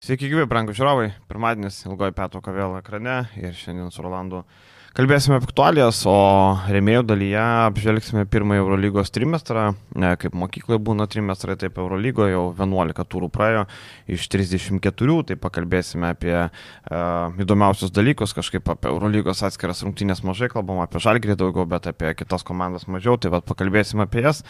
Sveiki, gyvi, brangų žiūrovai. Pirmadienis ilgoji pietų kavėl ekrane ir šiandien su Rolandu kalbėsime apie aktualijas, o remėjų dalyje apžvelgsime pirmąjį Eurolygos trimestrą. Ne, kaip mokykloje būna trimestrai, taip Eurolygoje jau 11 turų praėjo iš 34, tai pakalbėsime apie uh, įdomiausius dalykus, kažkaip apie Eurolygos atskiras rungtynės mažai kalbam, apie Žalgirį daugiau, bet apie kitas komandas mažiau, tai vad pakalbėsime apie jas.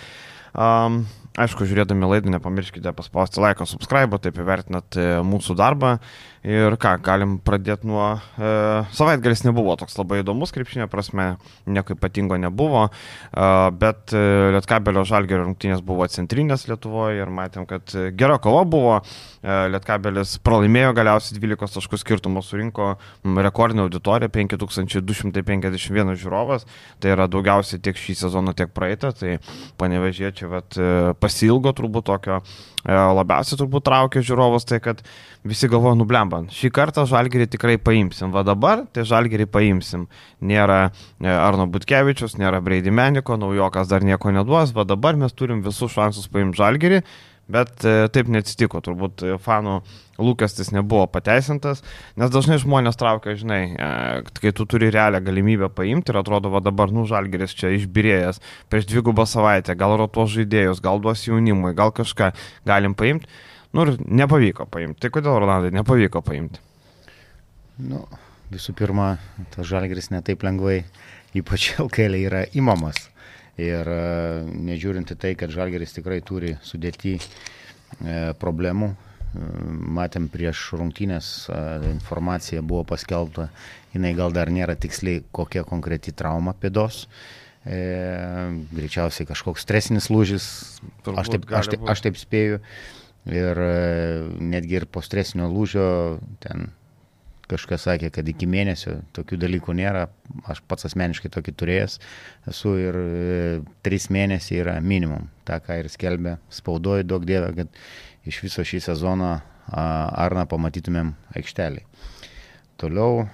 Um, aišku, žiūrėdami laidą, nepamirškite paspausti laiką, subscribe, taip įvertinat e, mūsų darbą. Ir ką, galim pradėti nuo... E, savaitgalis nebuvo toks labai įdomus, krepšinė prasme, nieko ypatingo nebuvo, e, bet Lietkabelio žalgerio rungtynės buvo centrinės Lietuvoje ir matėm, kad gera kova buvo. E, Lietkabelis pralaimėjo galiausiai 12 taškų skirtumą, surinko rekordinę auditoriją 5251 žiūrovas, tai yra daugiausiai tiek šį sezoną, tiek praeitą, tai panevežėčiai vat, e, pasilgo turbūt tokio e, labiausiai turbūt traukia žiūrovus, tai kad visi galvoja, nublemban, šį kartą žalgerį tikrai paimsim, va dabar tai žalgerį paimsim. Nėra e, Arno Butkevičius, nėra Breidi Meniko, naujokas dar nieko neduos, va dabar mes turim visus šansus paimti žalgerį. Bet e, taip neatsitiko, turbūt fanų lūkestis nebuvo pateisintas, nes dažnai žmonės traukia, žinai, kai tu turi realią galimybę paimti ir atrodo, va dabar, nu, žalgeris čia išbirėjęs prieš dvigubą savaitę, gal rotuos žaidėjus, gal duos jaunimui, gal kažką galim paimti. Nu ir nepavyko paimti. Tai kodėl Rolandai nepavyko paimti? Nu, visų pirma, tas žalgris netaip lengvai, ypač LKL yra įmamas. Ir e, nežiūrint į tai, kad žalgeris tikrai turi sudėti e, problemų, e, matėm prieš rungtynės informacija buvo paskelbta, jinai gal dar nėra tiksliai kokia konkreti trauma pėdos. E, greičiausiai kažkoks stresinis lūžis, Turbūt aš taip, aš, taip, aš taip spėju. Ir netgi ir po stresinio lūžio ten kažkas sakė, kad iki mėnesio tokių dalykų nėra. Aš pats asmeniškai tokį turėjęs esu ir e, trys mėnesiai yra minimum. Ta, ką ir skelbė spaudoji, daug dievė, kad iš viso šį sezoną Arną pamatytumėm aikštelį. Toliau,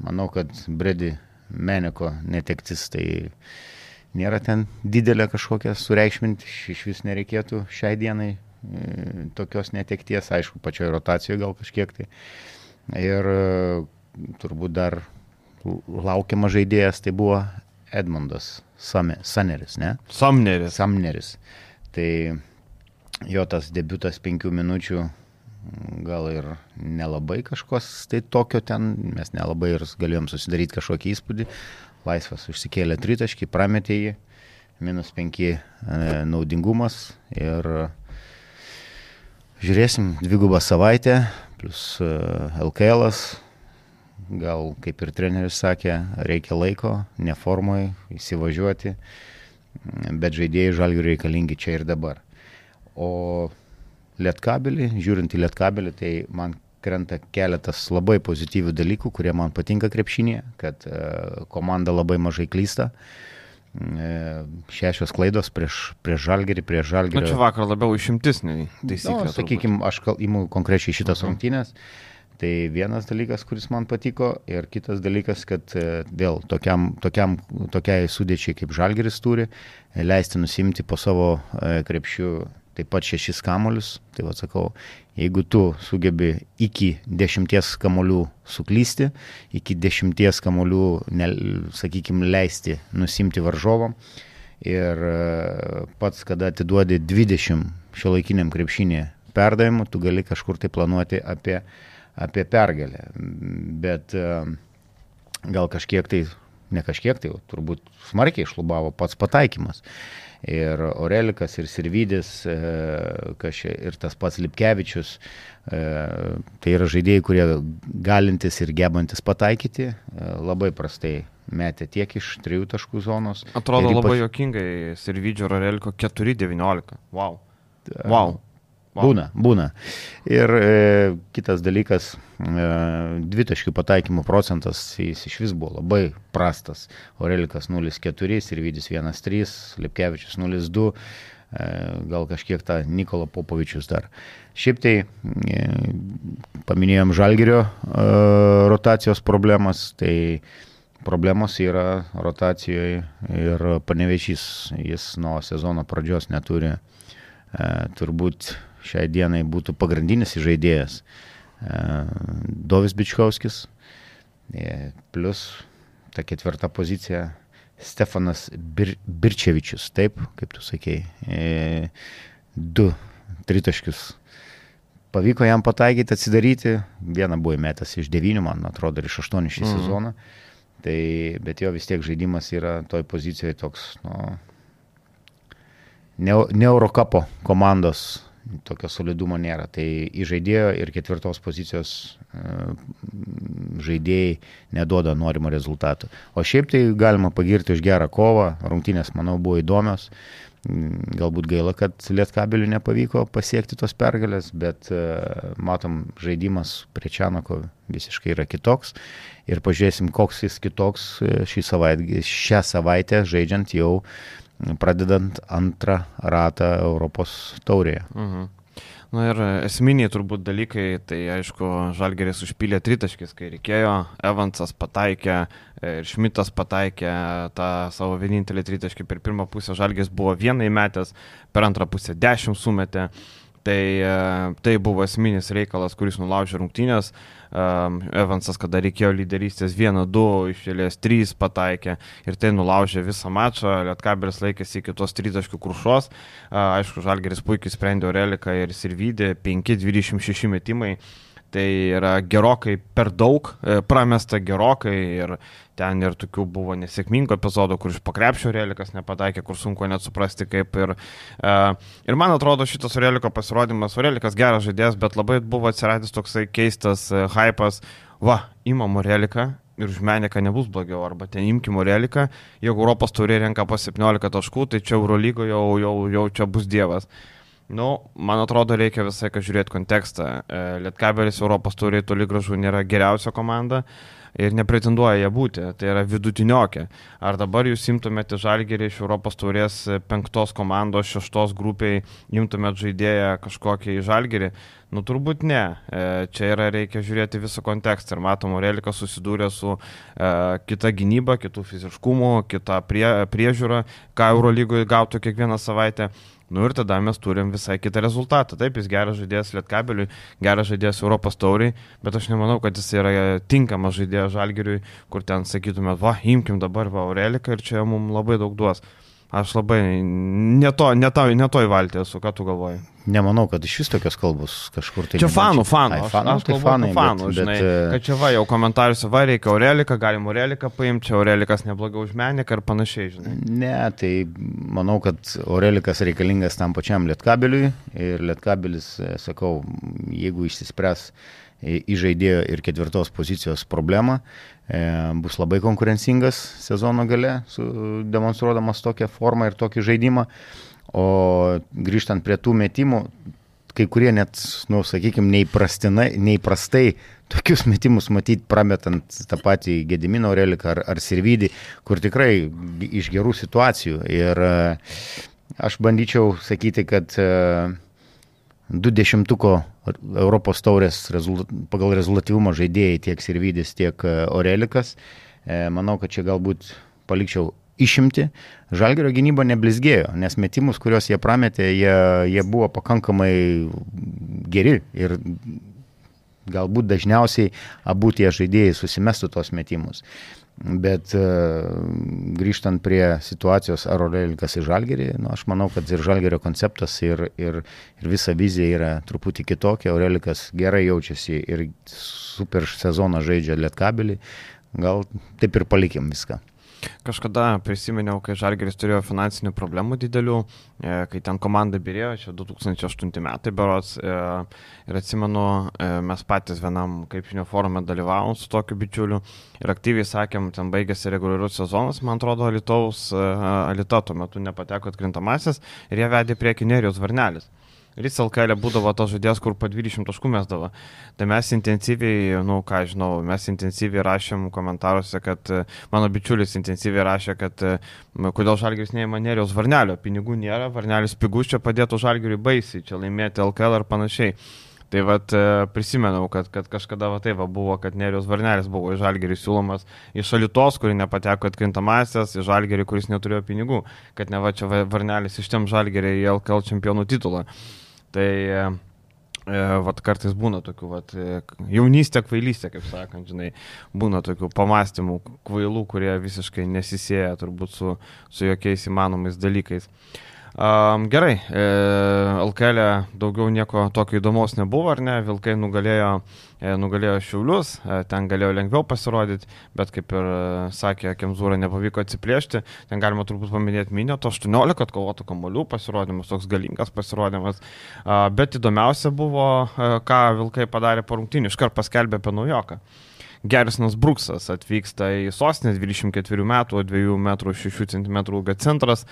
manau, kad Bredi Meniko netektis tai nėra ten didelė kažkokia sureikšminti, iš vis nereikėtų šiai dienai e, tokios netekties, aišku, pačioje rotacijoje gal kažkiek tai. Ir e, turbūt dar laukiamas žaidėjas tai buvo Edmundas Saneris, ne? Samneris. Samneris. Tai jo tas debutas penkių minučių gal ir nelabai kažkos tai tokio ten, mes nelabai ir galėjom susidaryti kažkokį įspūdį, laisvas užsikėlė tritaškį, prametė jį, minus 5 e, naudingumas ir žiūrėsim dvigubą savaitę, plus e, LKL, gal kaip ir treneris sakė, reikia laiko, neformoj, įsivažiuoti, bet žaidėjai žalgių reikalingi čia ir dabar. O lietkabelį, žiūrint į lietkabelį, tai man krenta keletas labai pozityvių dalykų, kurie man patinka krepšinėje, kad e, komanda labai mažai klysta. E, šešios klaidos prieš, prieš žalgerį, prieš žalgerį. Na, čia vakar labiau išimtis, nei taisyklė. Na, sakykime, aš imu konkrečiai šitas mhm. rungtynės. Tai vienas dalykas, kuris man patiko ir kitas dalykas, kad e, vėl tokiam, tokiam, tokiai sudėčiai kaip žalgeris turi, leisti nusimti po savo krepšių taip pat šešis kamolius. Tai vad sakau, jeigu tu sugebi iki dešimties kamolių suklysti, iki dešimties kamolių, ne, sakykime, leisti nusimti varžovom ir e, pats, kada atiduodi 20 šio laikiniam krepšinė perdavimų, tu gali kažkur tai planuoti apie, apie pergalę. Bet e, gal kažkiek tai, ne kažkiek tai, turbūt smarkiai išlubavo pats pataikymas ir Orelikas, ir Sirvidis, e, ir tas pats Lipkevičius. E, tai yra žaidėjai, kurie galintis ir gebantis pataikyti, e, labai prastai metė tiek iš trijų taškų zonos. Atrodo ypač... labai jokingai, Sirvidžio ir Oreliko 4-19. Wow. Wow. Būna, būna. Ir e, kitas dalykas, e, dvitaškių pataikymų procentas, jis iš vis buvo labai prastas. Orelikas 0,4 ir Vydis 1,3, Lipkevičius 0,2, e, gal kažkiek tą Nikola Popovičius dar. Šiaip tai e, paminėjom Žalgirio e, rotacijos problemas, tai problemos yra rotacijoje ir panevešys, jis nuo sezono pradžios neturi e, turbūt šiai dienai būtų pagrindinis žaidėjas Dovis Bičkovskis, plus ta ketvirta pozicija Stefanas Bir Birčevičius, taip, kaip tu sakei, du tritaškius pavyko jam pataikyti, atsidaryti. Vieną buvo įmetęs iš devynių, man atrodo, ir iš aštuonių šį mm. sezoną. Tai, bet jo vis tiek žaidimas yra toj pozicijoje toks, nu, ne, ne Eurocapo komandos tokio solidumo nėra. Tai į žaidėjo ir ketvirtos pozicijos e, žaidėjai neduoda norimo rezultato. O šiaip tai galima pagirti už gerą kovą, rungtynės, manau, buvo įdomios. Galbūt gaila, kad Lietkabeliu nepavyko pasiekti tos pergalės, bet e, matom, žaidimas prie Čianoko visiškai yra kitoks. Ir pažiūrėsim, koks jis kitoks e, šį savaitę, šią savaitę žaidžiant jau pradedant antrą ratą Europos taurėje. Mhm. Na ir esminiai turbūt dalykai, tai aišku, Žalgeris užpylė tritaškis, kai reikėjo, Evansas pataikė ir Šmitas pataikė tą savo vienintelį tritaškį per pirmą pusę, Žalgeris buvo vienai metęs, per antrą pusę dešimt sumetė. Tai, tai buvo esminis reikalas, kuris nulaužė rungtynės. Um, Evansas, kada reikėjo lyderystės 1-2, išėlės 3 pataikė ir tai nulaužė visą mačą. Lietkabelis laikėsi iki tos 3 taškių krušos. Uh, aišku, Žalgeris puikiai sprendė Oreliką ir Sirvydį, 5-26 metimai. Tai yra gerokai per daug, pramesta gerokai ir ten ir tokių buvo nesėkmingų epizodų, kur iš pakrepšio Relikas nepataikė, kur sunku net suprasti kaip ir... Uh, ir man atrodo šitas Reliko pasirodymas, Relikas geras žaidėjas, bet labai buvo atsiradęs toksai keistas uh, hypas, va, įmam Reliką ir už Meniką nebus blogiau, arba ten imkim Reliką, jeigu Europos turė renka po 17 taškų, tai čia Eurolygo jau, jau, jau čia bus dievas. Nu, man atrodo, reikia visai, kad žiūrėti kontekstą. Lietkabelis Europos turė toli gražu nėra geriausia komanda. Uh, ir nepretenduoja ją būti, tai yra vidutiniokė. Ar dabar jūs imtumėte žalgerį iš Europos taurės penktos komandos, šeštos grupiai, imtumėte žaidėją kažkokį į žalgerį? Nu turbūt ne. E, čia yra reikia žiūrėti visą kontekstą ir matom, Aurelikas susidūrė su e, kita gynyba, kitų fiziškumu, kita prie, priežiūra, ką Eurolygoje gautų kiekvieną savaitę. Nu ir tada mes turim visai kitą rezultatą. Taip, jis geras žaidėjas Lietkabeliui, geras žaidėjas Europos tauriai, bet aš nemanau, kad jis yra tinkamas žaidėjas Žalgiriui, kur ten sakytume, va, imkim dabar va Aureliką ir čia mums labai daug duos. Aš labai ne to, ne to, ne to įvaltė esu, ką tu galvoji. Nemanau, kad iš vis tokios kalbos kažkur tai. Čia fanų, fanų. Ai, fanų, aš, aš tai fanai, fanų, bet, žinai, bet, e, kad čia va, jau komentariuose va, reikia Aureliką, galim Aureliką paimti, čia Aurelikas neblogai už Meniką ir panašiai, žinai. Ne, tai manau, kad Aurelikas reikalingas tam pačiam Lietkabeliui ir Lietkabelis, e, sakau, jeigu išsispręs į žaidėjo ir ketvirtos pozicijos problemą, e, bus labai konkurencingas sezono gale, demonstruodamas tokią formą ir tokį žaidimą. O grįžtant prie tų metimų, kai kurie net, nu, sakykime, neįprastai, tokius metimus matyti prametant tą patį Gedimino Reliką ar, ar Sirvidį, kur tikrai iš gerų situacijų. Ir e, aš bandyčiau sakyti, kad uh, du dešimtuko Europos taurės rezultat, pagal rezultatyvumą žaidėjai tiek Sirvidis, tiek e, Orelikas. E, manau, kad čia galbūt palikčiau išimti. Žalgerio gynyba neblizgėjo, nes metimus, kuriuos jie prametė, jie, jie buvo pakankamai geri ir galbūt dažniausiai abu tie žaidėjai susimestų tos metimus. Bet e, grįžtant prie situacijos, ar Orelikas į Žalgerį, nu, aš manau, kad ir Žalgerio konceptas ir, ir, ir visa vizija yra truputį kitokia. Orelikas gerai jaučiasi ir super sezoną žaidžia Lietkabelį. Gal taip ir palikim viską. Kažkada prisiminiau, kai Žalgeris turėjo finansinių problemų didelių, e, kai ten komanda birėjo, čia 2008 metai berots, e, ir atsimenu, e, mes patys vienam kaip žinio forume dalyvavom su tokiu bičiuliu ir aktyviai sakėm, ten baigėsi reguliarus sezonas, man atrodo, Alitaus, Alita tuo metu nepateko atkrintamasis ir jie vedė prieki Nerijos Varnelis. Jis LKL būdavo tas žaidėjas, kur po 20 taškų mesdavo. Tai mes intensyviai, nu ką žinau, mes intensyviai rašėm komentaruose, kad mano bičiulis intensyviai rašė, kad kodėl Žalgiris neįma Nerijos Varnelio, pinigų nėra, Varnelis pigus čia padėtų Žalgiriui baisiai, čia laimėti LKL ar panašiai. Tai vad prisimenau, kad, kad kažkada va tai va buvo, kad Nerijos Varnelis buvo į Žalgerį siūlomas iš Alitos, kuri nepateko atkrintamasias, į Žalgerį, kuris neturėjo pinigų, kad ne va čia Varnelis ištiem Žalgerį į LKL čempionų titulą. Tai e, e, vat kartais būna tokių, vat, e, jaunystė, kvailystė, kaip sakant, žinai, būna tokių pamastymų kvailų, kurie visiškai nesisėja turbūt su, su jokiais įmanomais dalykais. Um, gerai, e, LKL e daugiau nieko tokio įdomaus nebuvo, ar ne? Vilkai nugalėjo, e, nugalėjo Šiaulius, e, ten galėjo lengviau pasirodyti, bet kaip ir e, sakė, Kemzūra nepavyko atsiplėšti, ten galima turbūt paminėti Minėto 18 atkovotų kamolių pasirodymas, toks galingas pasirodymas, e, bet įdomiausia buvo, e, ką Vilkai padarė po rungtynį, iškart paskelbė apie naujoką. Gerisinas Bruksas atvyksta į sostinę 24 metų, 2 m 6 cm ūgio centras.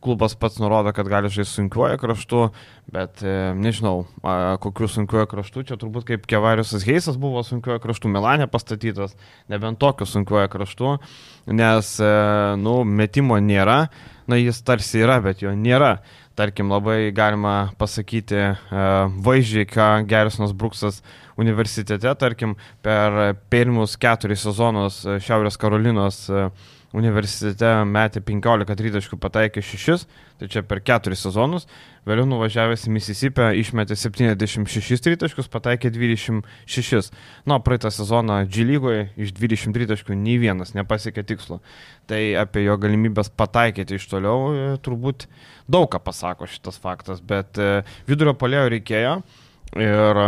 Klubas pats nurodo, kad gali žaisti sunkiuoju kraštu, bet e, nežinau, kokiu sunkiuoju kraštu. Čia turbūt kaip Kevariusas Heisas buvo sunkiuoju kraštu Milanė pastatytas, nebent tokiu sunkiuoju kraštu, nes, e, nu, metimo nėra, na, jis tarsi yra, bet jo nėra. Tarkim, labai galima pasakyti e, vaizdžiai, ką Gerisinas Bruksas universitete, tarkim, per pirmus keturis sezonus Šiaurės Karolinos e, universitete metė 15 tritaškų, pataikė 6, tai čia per 4 sezonus, vėliau nuvažiavęs į Mississippi išmetė 76 tritaškus, pataikė 26. Nu, praeitą sezoną G lygoje iš 20 tritaškų nei vienas nepasiekė tikslo. Tai apie jo galimybės pataikyti iš toliau e, turbūt daug ką pasako šitas faktas, bet e, vidurio polėjo reikėjo ir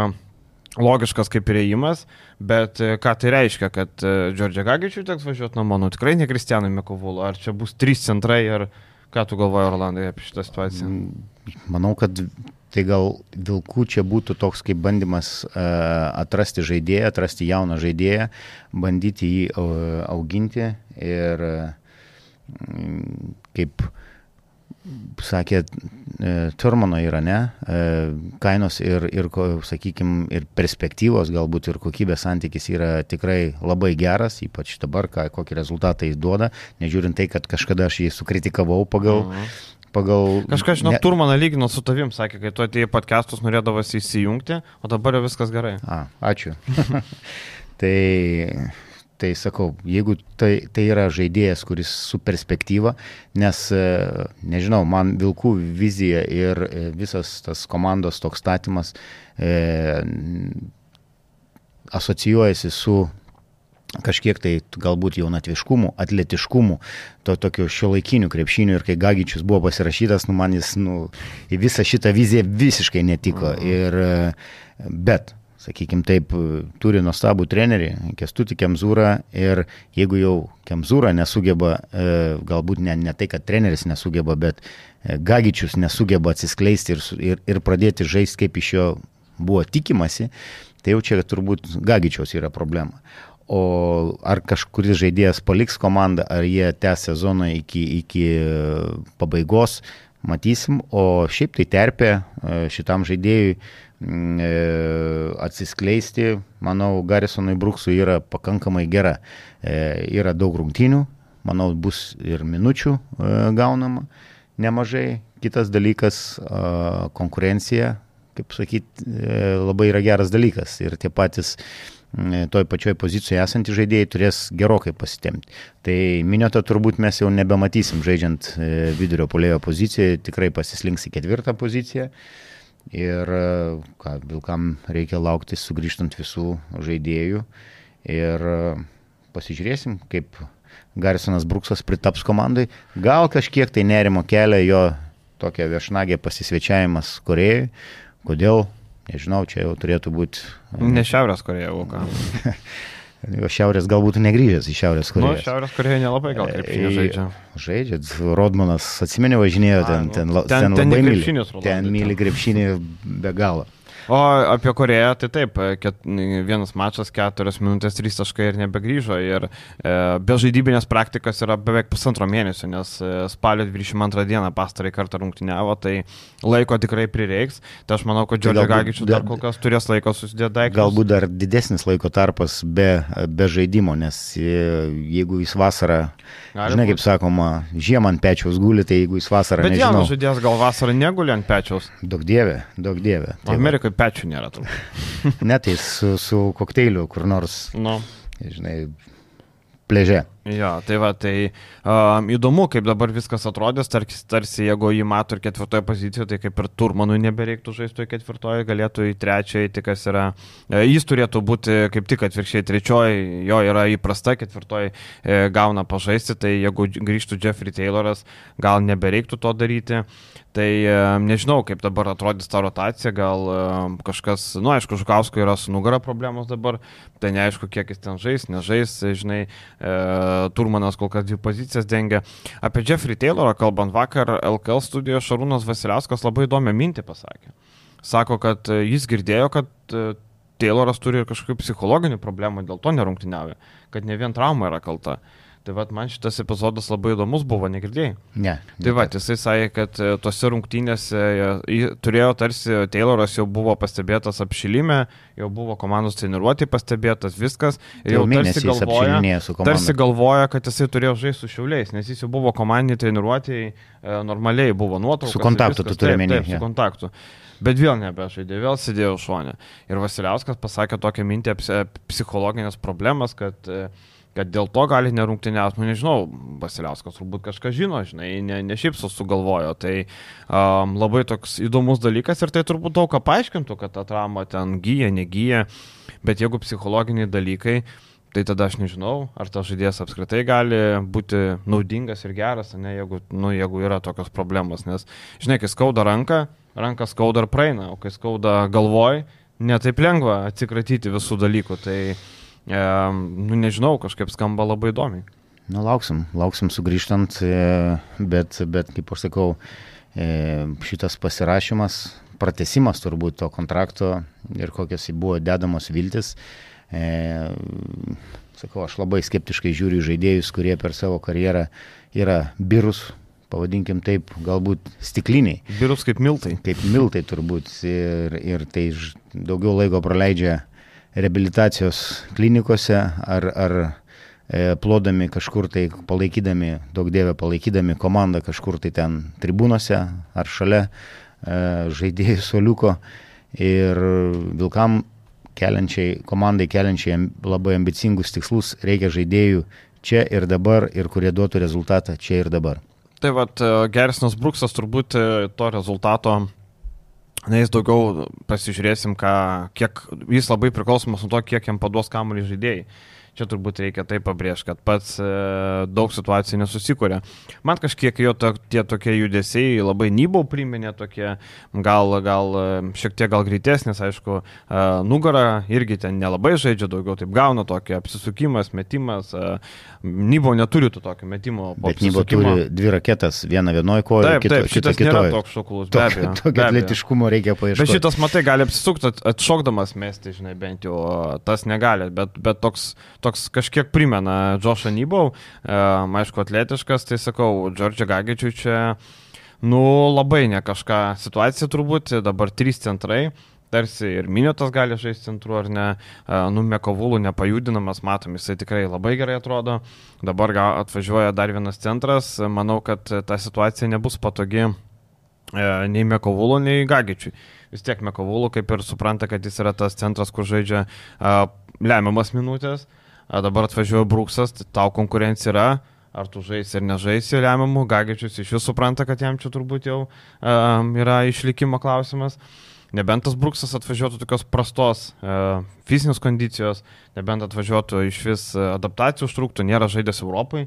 logiškas kaip įėjimas, bet e, ką tai reiškia, kad Džordžia Gagičiui teks važiuoti namo, nu tikrai ne Kristianui Mekovulu, ar čia bus trys centrai, ar ką tu galvoji, Orlandai, apie šitą situaciją? Manau, kad tai gal Vilkų čia būtų toks kaip bandymas uh, atrasti žaidėją, atrasti jauną žaidėją, bandyti jį uh, auginti ir uh, kaip sakė, Turmano yra, ne, kainos ir, ir sakykime, ir perspektyvos, galbūt ir kokybės santykis yra tikrai labai geras, ypač dabar, ką, kokį rezultatą jis duoda, nežiūrint tai, kad kažkada aš jį sukritikavau pagal... Mhm. Pagal... Kažkas, žinok, ne... Turmaną lygino su tavim, sakė, kai tu atėjai podcastus norėdavas įsijungti, o dabar jau viskas gerai. A, ačiū. tai Tai sakau, jeigu tai, tai yra žaidėjas, kuris su perspektyva, nes, e, nežinau, man Vilkų vizija ir e, visas tas komandos toks statymas e, asocijuojasi su kažkiek tai galbūt jaunatviškumu, atletiškumu, to tokio šio laikinių krepšinių ir kai Gagičius buvo pasirašytas, nu man jis nu, į visą šitą viziją visiškai netiko. Mhm. Ir, e, bet sakykime taip, turi nuostabų trenerį, Kestutį Kemzūrą ir jeigu jau Kemzūra nesugeba, e, galbūt ne, ne tai, kad treneris nesugeba, bet e, Gagičius nesugeba atsiskleisti ir, ir, ir pradėti žaisti, kaip iš jo buvo tikimasi, tai jau čia turbūt Gagičiaus yra problema. O ar kažkuris žaidėjas paliks komandą, ar jie tęs sezoną iki, iki pabaigos, matysim. O šiaip tai terpė e, šitam žaidėjui e, atsiskleisti, manau, Garisonui Bruksui yra pakankamai gera. E, yra daug rungtynių, manau, bus ir minučių e, gaunama nemažai. Kitas dalykas - konkurencija, kaip sakyti, labai yra geras dalykas. Ir tie patys toj pačioj pozicijoje esantys žaidėjai turės gerokai pasitemti. Tai minėto turbūt mes jau nebematysim žaidžiant vidurio polėjo pozicijoje, tikrai pasislinks į ketvirtą poziciją. Ir ką, Vilkam reikia laukti sugrįžtant visų žaidėjų. Ir pasižiūrėsim, kaip Garsonas Bruksas pritaps komandai. Gal kažkiek tai nerimo kelia jo tokia viešnagė pasisvečiavimas Korejai. Kodėl? Nežinau, čia jau turėtų būti. Ne Šiaurės Koreja, o ką? Jo šiaurės galbūt negrįžęs į Šiaurės Koreją. Nu, Šiaurės Koreja nelabai gal krepšinį žaidžia. Žaidžia, Rodmanas atsimeni važinėjo ten, ten, ten, ten, ten labai myli. Ten myli krepšinį be galo. O apie Koreją, tai taip, ket, vienas mačas, keturias minutės, trys taškai ir nebegrįžo. Ir e, be žaidybinės praktikos yra beveik pusantro mėnesio, nes e, spalio 22 dieną pastarai kartą rungtyniavo, tai laiko tikrai prireiks. Tai aš manau, kad tai Džordžio Gagičių dar kol kas turės laiko susidėti daiktus. Galbūt dar didesnis laiko tarpas be, be žaidimo, nes e, jeigu jis vasarą, Gali žinai, kaip sakoma, žiemą ant pečiaus guli, tai jeigu jis vasarą... Bet jaunas žaidėjas gal vasarą neguli ant pečiaus. Daug dievė, daug dievė. Tai Amerikoje pečių nėra turbūt. Net tai su, su kokteiliu kur nors. No. Žinai, pleže. Jo, tai va, tai um, įdomu, kaip dabar viskas atrodys, tarsi, tarsi jeigu jį mato ir ketvirtoje pozicijoje, tai kaip ir Turmanui nebereiktų žaisti ketvirtoje, galėtų į trečiąją, tai kas yra, e, jis turėtų būti kaip tik atvirkščiai trečioji, jo yra įprasta, ketvirtoji e, gauna pažaisti, tai jeigu grįžtų Jeffrey Tayloras, gal nebereiktų to daryti. Tai e, nežinau, kaip dabar atrodys ta rotacija, gal e, kažkas, na, nu, aišku, Žukausko yra su nugara problemos dabar, tai neaišku, kiek jis ten žais, nežais, žinai, e, Turmanas kol kas dvi pozicijas dengia. Apie Jeffrey Taylorą kalbant, vakar LKL studijoje Šarūnas Vasiliauskas labai įdomią mintį pasakė. Sako, kad e, jis girdėjo, kad Tayloras turi ir kažkokių psichologinių problemų, dėl to nerungtiniauja, kad ne vien trauma yra kalta. Tai vad man šitas epizodas labai įdomus buvo, negirdėjai? Ne. Tai vad, jisai sakė, kad e, tose rungtynėse e, turėjo tarsi Tayloras jau buvo pastebėtas apšilime, jau buvo komandos treniruotė pastebėtas viskas. Ir jau tarsi galvoja, tarsi galvoja, kad jisai turėjo žaisti su šiauliais, nes jis jau buvo komandiniai treniruotėjai, e, normaliai buvo nuotraukas. Su kontaktu tu turi minėti. Taip, taip, su kontaktu. Bet vėl nebežaidė, vėl sėdėjau šonė. Ir Vasiliauskas pasakė tokią mintį apie psichologinės problemas, kad uh, kad dėl to gali nerungtiniauti, nu nežinau, Vasiliauskas turbūt kažką žino, žinai, ne, ne šiaip sugalvojo, tai um, labai toks įdomus dalykas ir tai turbūt daug ką paaiškintų, kad ta trauma ten gyja, negyja, bet jeigu psichologiniai dalykai, tai tada aš nežinau, ar tas žaidėjas apskritai gali būti naudingas ir geras, ne, jeigu, nu, jeigu yra tokios problemos, nes, žinai, kai skauda ranką, ranka skauda ir praeina, o kai skauda galvoj, netaip lengva atsikratyti visų dalykų, tai nu nežinau, kažkaip skamba labai įdomiai. Nu, lauksim, lauksim sugrįžtant, e, bet, bet kaip aš sakau, e, šitas pasirašymas, pratesimas turbūt to kontrakto ir kokios buvo dedamos viltis. E, sakau, aš labai skeptiškai žiūriu žaidėjus, kurie per savo karjerą yra birus, pavadinkim taip, galbūt stikliniai. Birus kaip miltai. Kaip miltai turbūt. Ir, ir tai daugiau laiko praleidžia reabilitacijos klinikose ar, ar e, plodami kažkur tai palaikydami, daug dievę palaikydami komandą kažkur tai ten tribūnose ar šalia e, žaidėjų soliuko ir vilkam keliančiai, komandai keliančiai labai ambicingus tikslus reikia žaidėjų čia ir dabar ir kurie duotų rezultatą čia ir dabar. Tai vad, e, geresnis Bruksas turbūt to rezultato Na, jis daugiau pasižiūrėsim, ką, kiek jis labai priklausomas nuo to, kiek jam paduos kamuolį žaidėjai. Čia turbūt reikia tai pabrėžti, kad pats e, daug situacijų nesusikūrė. Man kažkiek jo to, tie tokie judesiai labai nybau priminė, tokie gal, gal e, šiek tiek gal greitesnis, aišku, e, nugara irgi ten nelabai žaidžia, daugiau taip gauna tokį apsisukimas, metimas. E, nybau neturi tų tokių metimo. Bet nybau turi dvi raketas, vieną vienoje kojoje, taip, kito, taip, šitas nėra toks šokulus, be abejo. Tokio atletiškumo reikia paieškoti. Bet šitas, matai, gali apsisukti atšokdamas mesti, žinai, bent jau tas negali, bet, bet toks toks kažkiek primena Džošą Nybau, e, aišku, atletiškas, tai sakau, Džordžią Gagičių čia, nu, labai ne kažką situacija turbūt, dabar trys centrai tarsi ir Minėtas gali žaisti centru ar ne, e, nu, Mekovulų nepajudinamas, matom, jisai tikrai labai gerai atrodo, dabar atvažiuoja dar vienas centras, manau, kad ta situacija nebus patogi e, nei Mekovulų, nei Gagičiui. Vis tiek Mekovulų kaip ir supranta, kad jis yra tas centras, kur žaidžia uh, lemiamas minutės, uh, dabar atvažiuoja Bruksas, tai tau konkurencija yra, ar tu žaisi ar nežaisi lemiamų, Gagičius iš vis supranta, kad jam čia turbūt jau um, yra išlikimo klausimas. Nebent tas Bruksas atvažiuotų tokios prastos uh, fizinės kondicijos, nebent atvažiuotų iš vis adaptacijų užtruktų, nėra žaidęs Europai,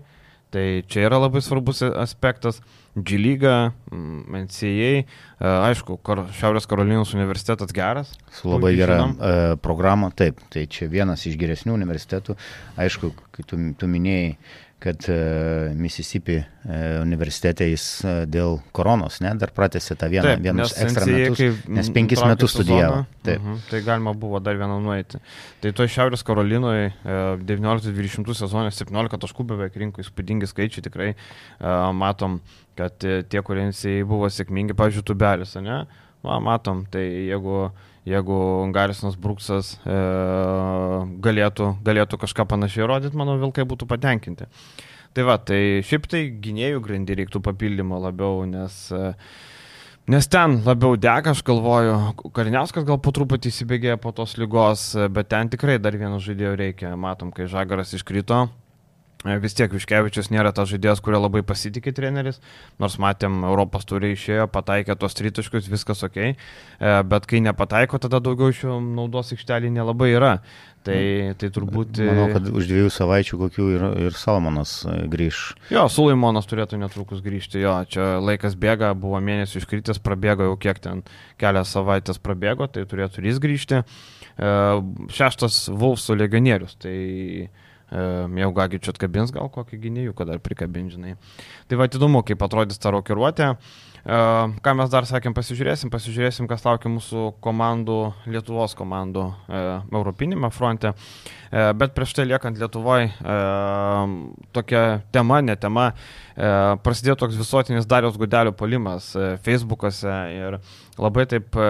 tai čia yra labai svarbus aspektas. G lyga, mm, NCAA, e, aišku, Šiaurės Karolinos universitetas geras. Su labai gera uh, programa, taip, tai čia vienas iš geresnių universitetų. Aišku, kai tu, tu minėjai, kad uh, Mississippi uh, universitete jis uh, dėl koronos, ne, dar pratęsė tą vieną, Taip, vienus ekstra metus, nes penkis metus studijavo. Taip. -huh, tai galima buvo dar vieną nueiti. Tai to Šiaurės Karolinoje uh, 19-20 sezonė 17 taškų beveik rinko įspūdingi skaičiai, tikrai matom, kad tie, kurie buvo sėkmingi, pavyzdžiui, tubelis, ne, Va, matom, tai jeigu jeigu Garisonas Bruksas e, galėtų, galėtų kažką panašiai rodyti, manau, Vilkai būtų patenkinti. Tai va, tai šiaip tai gynėjų grandį reiktų papildymo labiau, nes, e, nes ten labiau dega, aš galvoju, Kariniauskas gal po truputį įsibėgėjo po tos lygos, bet ten tikrai dar vieno žaidėjo reikia. Matom, kai Žagaras iškrito, E, vis tiek Viškevičius nėra tas žaidėjas, kurio labai pasitikė treneris, nors matėm, Europos turi išėjo, pataikė tos tritaškius, viskas ok, e, bet kai nepataiko, tada daugiau iš jų naudos aikštelį nelabai yra. Tai, tai turbūt... Manau, kad už dviejų savaičių kokių ir, ir Salmonas grįž. Jo, Sulaimonas turėtų netrukus grįžti, jo, čia laikas bėga, buvo mėnesį iškritęs, prabėgo jau kiek ten, kelias savaitės prabėgo, tai turėtų ir jis grįžti. Šeštas Vulfsų legionierius, tai jau Gagičiu atkabins gal kokį gynėjų, kad dar prikabins, žinai. Tai va, įdomu, kaip atrodys ta rokiruotė. Ką mes dar sakėm, pasižiūrėsim, pasižiūrėsim, kas laukia mūsų komandų, Lietuvos komandų e, Europinėme fronte. E, bet prieš tai liekant Lietuvoje, e, tokia tema, ne tema, e, prasidėjo toks visuotinis Darius Gudelio polimas e, Facebook'ose ir labai taip e,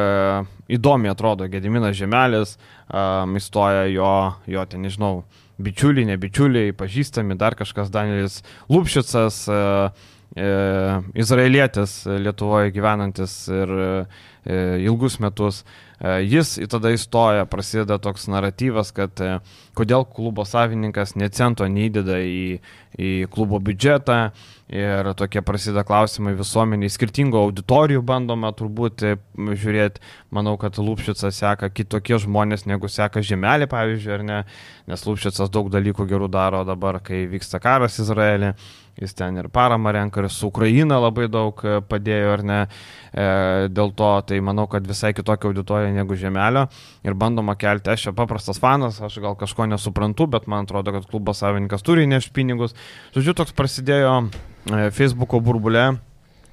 įdomiai atrodo Gediminas Žemelis, e, įstoja jo, jo ten, nežinau, bičiuliai, ne bičiuliai, pažįstami, dar kažkas Danielis Lupšicas, e, e, izraelietis Lietuvoje gyvenantis ir e, ilgus metus. E, jis tada įstoja, prasideda toks naratyvas, kad e, kodėl klubo savininkas necento neįdeda į, į klubo biudžetą ir tokie prasideda klausimai visuomeniai, skirtingų auditorijų bandoma turbūt e, žiūrėti, manau, kad Lūpšicas seka kitokie žmonės negu seka Žemelį, pavyzdžiui, ar ne, nes Lūpšicas daug dalykų gerų daro dabar, kai vyksta karas Izraelį jis ten ir paramą renka, ir su Ukraina labai daug e, padėjo, ar ne. E, dėl to, tai manau, kad visai kitokia auditorija negu Žemelio ir bandoma kelti, aš čia paprastas fanas, aš gal kažko nesuprantu, bet man atrodo, kad klubo savininkas turi neš pinigus. Žodžiu, toks prasidėjo Facebook'o burbulė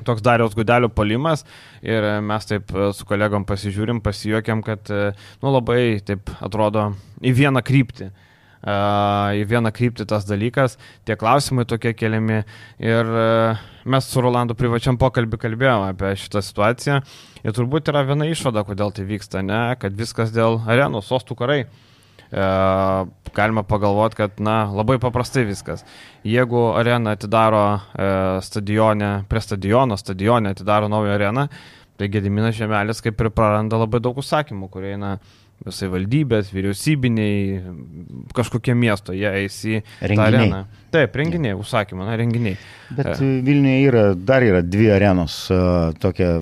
toks Dariaus Gudelio palimas ir mes taip e, su kolegom pasižiūrim, pasijuokiam, kad nu, labai taip atrodo į vieną kryptį į vieną kryptį tas dalykas, tie klausimai tokie keliami ir mes su Rolandu privačiam pokalbį kalbėjome apie šitą situaciją ir turbūt yra viena išvada, kodėl tai vyksta, ne, kad viskas dėl arenų, sostų karai. E, galima pagalvoti, kad, na, labai paprastai viskas. Jeigu arena atidaro e, stadione, prie stadiono, stadione atidaro naują areną, tai Gediminas Žemelis kaip ir praranda labai daug užsakymų, kurie eina visai valdybės, vyriausybiniai, kažkokie miesto, jie eis į areną. Taip, renginiai, užsakymai, na, renginiai. Bet e. Vilniuje yra, dar yra dvi arenos, tokia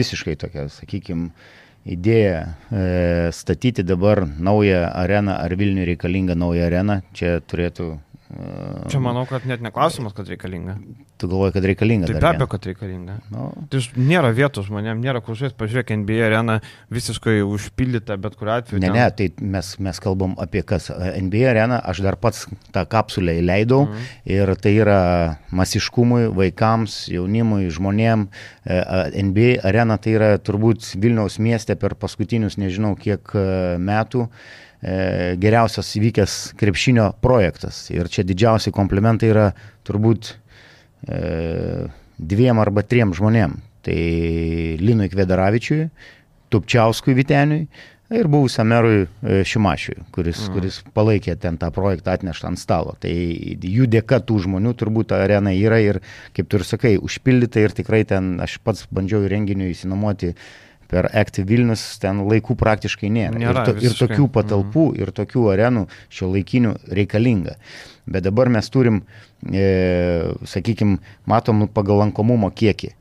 visiškai tokia, sakykime, idėja e, statyti dabar naują areną, ar Vilniuje reikalinga nauja arena, čia turėtų Čia manau, kad net neklausimas, kad reikalinga. Tu galvoji, kad reikalinga? Tai be abejo, kad reikalinga. No. Tai nėra vietos žmonėm, nėra kur žiūrėti, pažiūrėk, NBA arena visiškai užpildyta, bet kuriu atveju. Ne, ten... ne, tai mes, mes kalbam apie kas. NBA arena, aš dar pats tą kapsulę įleidau mm. ir tai yra masiškumui, vaikams, jaunimui, žmonėm. E, NBA arena tai yra turbūt Vilniaus mieste per paskutinius nežinau kiek e, metų E, geriausias įvykęs krepšinio projektas. Ir čia didžiausi komplimentai yra turbūt e, dviem arba triem žmonėm. Tai Linui Kvedaravičiui, Tupčiauskui Viteniui ir buvusiam merui e, Šimašiui, kuris, mm. kuris palaikė ten tą projektą atneštą ant stalo. Tai jų dėka tų žmonių turbūt arena yra ir, kaip tu ir sakai, užpildyta ir tikrai ten aš pats bandžiau į renginių įsinuomoti per Active Vilnius ten laikų praktiškai nėra. nėra ir, to, ir tokių patalpų, mm. ir tokių arenų šio laikinių reikalinga. Bet dabar mes turim, e, sakykime, matom pagal lankomumo kiekį.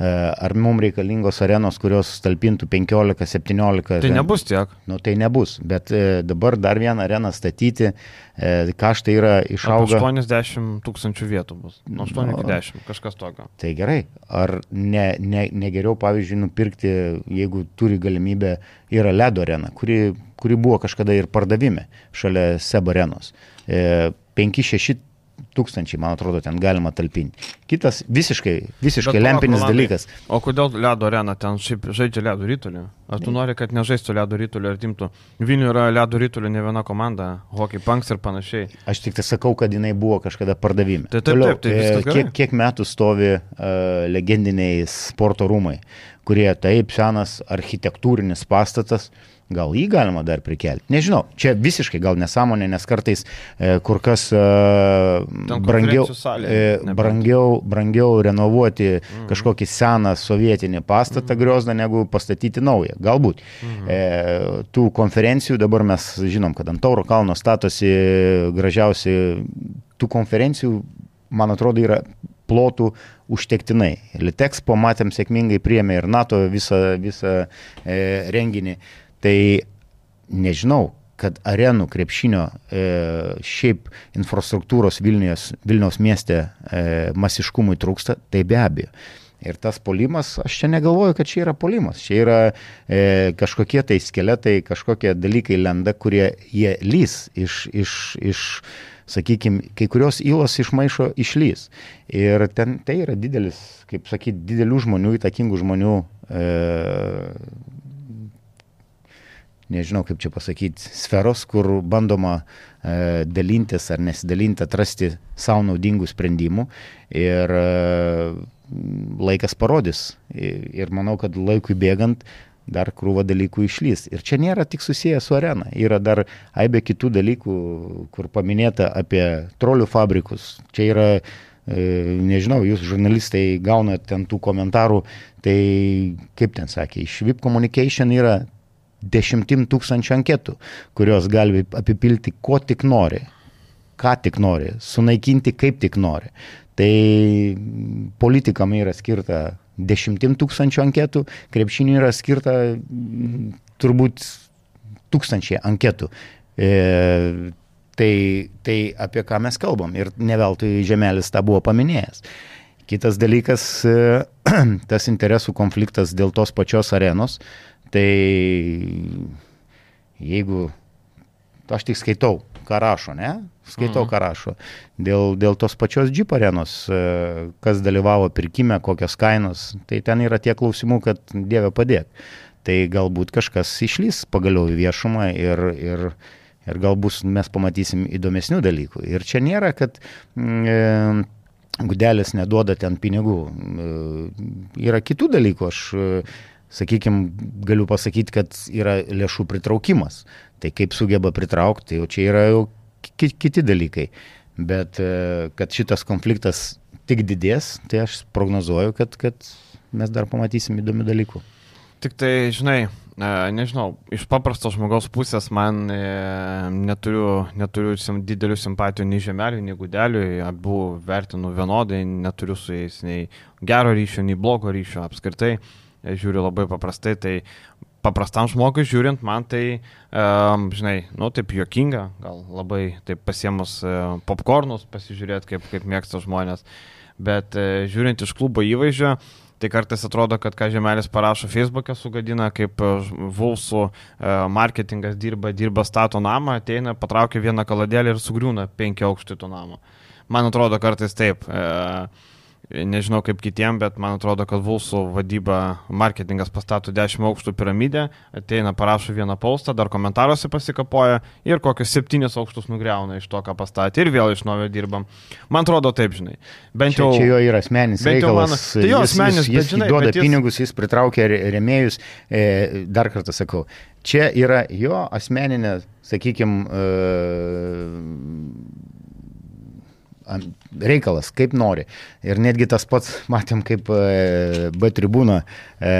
E, ar mums reikalingos arenos, kurios talpintų 15-17? Tai nebus tiek. Nu, tai nebus, bet e, dabar dar vieną areną statyti, e, kaštai yra išaugę. 80 tūkstančių vietų bus. Nuo 8 iki 10, kažkas tokio. Tai gerai. Ar ne, ne, ne geriau, pavyzdžiui, nupirkti, jeigu turi galimybę, yra ledo arena, kuri, kuri buvo kažkada ir pardavime šalia Seb arenos. 5-6 tūkstančiai, man atrodo, ten galima talpinti. Kitas visiškai, visiškai Bet, lempinis Rolandai, dalykas. O kodėl ledo arena ten šiaip žaidžia ledo rytulį? Ar tu nori, kad nežaistų ledo rytulį ar timtų? Vilniuje yra ledo rytulį ne viena komanda, hockey punks ir panašiai. Aš tik tai sakau, kad jinai buvo kažkada pardavime. Tai taip, Toliau, taip, taip, tai kiek, kiek metų stovi uh, legendiniai sporto rūmai, kurie taip senas architektūrinis pastatas, Gal jį galima dar prikelti? Nežinau, čia visiškai gal nesąmonė, nes kartais e, kur kas e, brangiau, e, brangiau, brangiau renovuoti mhm. kažkokį seną sovietinį pastatą mhm. griozdą, negu pastatyti naują. Galbūt. Mhm. E, tų konferencijų dabar mes žinom, kad ant Tauro kalno statosi gražiausi tų konferencijų, man atrodo, yra plotų užtektinai. Litexpo matėm sėkmingai priemė ir NATO visą, visą e, renginį. Tai nežinau, kad arenų krepšinio e, šiaip infrastruktūros Vilnius, Vilniaus mieste e, masiškumui trūksta, tai be abejo. Ir tas polimas, aš čia negalvoju, kad čia yra polimas, čia yra e, kažkokie tai skeletai, kažkokie dalykai lenda, kurie jie lys iš, iš, iš sakykime, kai kurios įlos iš maišo išlys. Ir ten tai yra didelis, kaip sakyti, didelių žmonių, įtakingų žmonių e, nežinau kaip čia pasakyti, sferos, kur bandoma e, dalintis ar nesidalinti, atrasti savo naudingų sprendimų. Ir e, laikas parodys. Ir manau, kad laikui bėgant dar krūva dalykų išlys. Ir čia nėra tik susiję su arena. Yra dar aibė kitų dalykų, kur paminėta apie trolių fabrikus. Čia yra, e, nežinau, jūs žurnalistai gaunat ten tų komentarų, tai kaip ten sakė, iš VIP Communication yra dešimtim tūkstančių anketų, kurios gali apipilti ko tik nori, ką tik nori, sunaikinti kaip tik nori. Tai politikam yra skirta dešimtim tūkstančių anketų, krepšiniui yra skirta turbūt tūkstančiai anketų. E, tai, tai apie ką mes kalbam ir neveltui Žemelis tą buvo paminėjęs. Kitas dalykas, e, tas interesų konfliktas dėl tos pačios arenos, tai jeigu aš tik skaitau, ką rašo, ne? Skaitau, ką rašo. Dėl, dėl tos pačios Jeep arenos, e, kas dalyvavo pirkime, kokios kainos, tai ten yra tie klausimų, kad Dieve padėk. Tai galbūt kažkas išlys pagaliau į viešumą ir, ir, ir galbūt mes pamatysim įdomesnių dalykų. Ir čia nėra, kad mm, e, Gudelis neduoda ten pinigų. E, yra kitų dalykų. Aš, e, sakykime, galiu pasakyti, kad yra lėšų pritraukimas. Tai kaip sugeba pritraukti, jau čia yra jau kiti dalykai. Bet e, kad šitas konfliktas tik didės, tai aš prognozuoju, kad, kad mes dar pamatysim įdomių dalykų. Tik tai, žinai, e, nežinau, iš paprasto žmogaus pusės man e, neturiu, neturiu sim, didelių simpatijų nei žemeliui, nei gudeliui, abu vertinu vienodai, neturiu su jais nei gero ryšio, nei blogo ryšio apskritai, žiūriu labai paprastai, tai paprastam žmogui žiūrint, man tai, um, žinai, nu taip juokinga, gal labai taip pasiemus uh, popkornus pasižiūrėti, kaip, kaip mėgsta žmonės, bet uh, žiūrint iš klubo įvaizdžio, tai kartais atrodo, kad ką Žemelis parašo Facebook'e sugadina, kaip Vulsų uh, marketingas dirba, dirba stato namą, ateina, patraukia vieną kaladėlį ir sugriūna penkia aukštį to namo. Man atrodo kartais taip. Uh, Nežinau kaip kitiem, bet man atrodo, kad Vulsų vadyba, marketingas pastato 10 aukštų piramidę, ateina, parašo vieną paustą, dar komentaruose pasikapoja ir kokius 7 aukštus nugriauna iš to, ką pastatė ir vėl iš naujo dirbam. Man atrodo taip, žinai. Bent jau... Čia, čia jo yra asmeninis reikalas. Mano, tai jo asmeninis, jis, jis, bet, žinai, duoda jis... pinigus, jis pritraukia remėjus. E, dar kartą sakau, čia yra jo asmeninė, sakykime, e, reikalas, kaip nori. Ir netgi tas pats, matėm, kaip e, B tribūna e,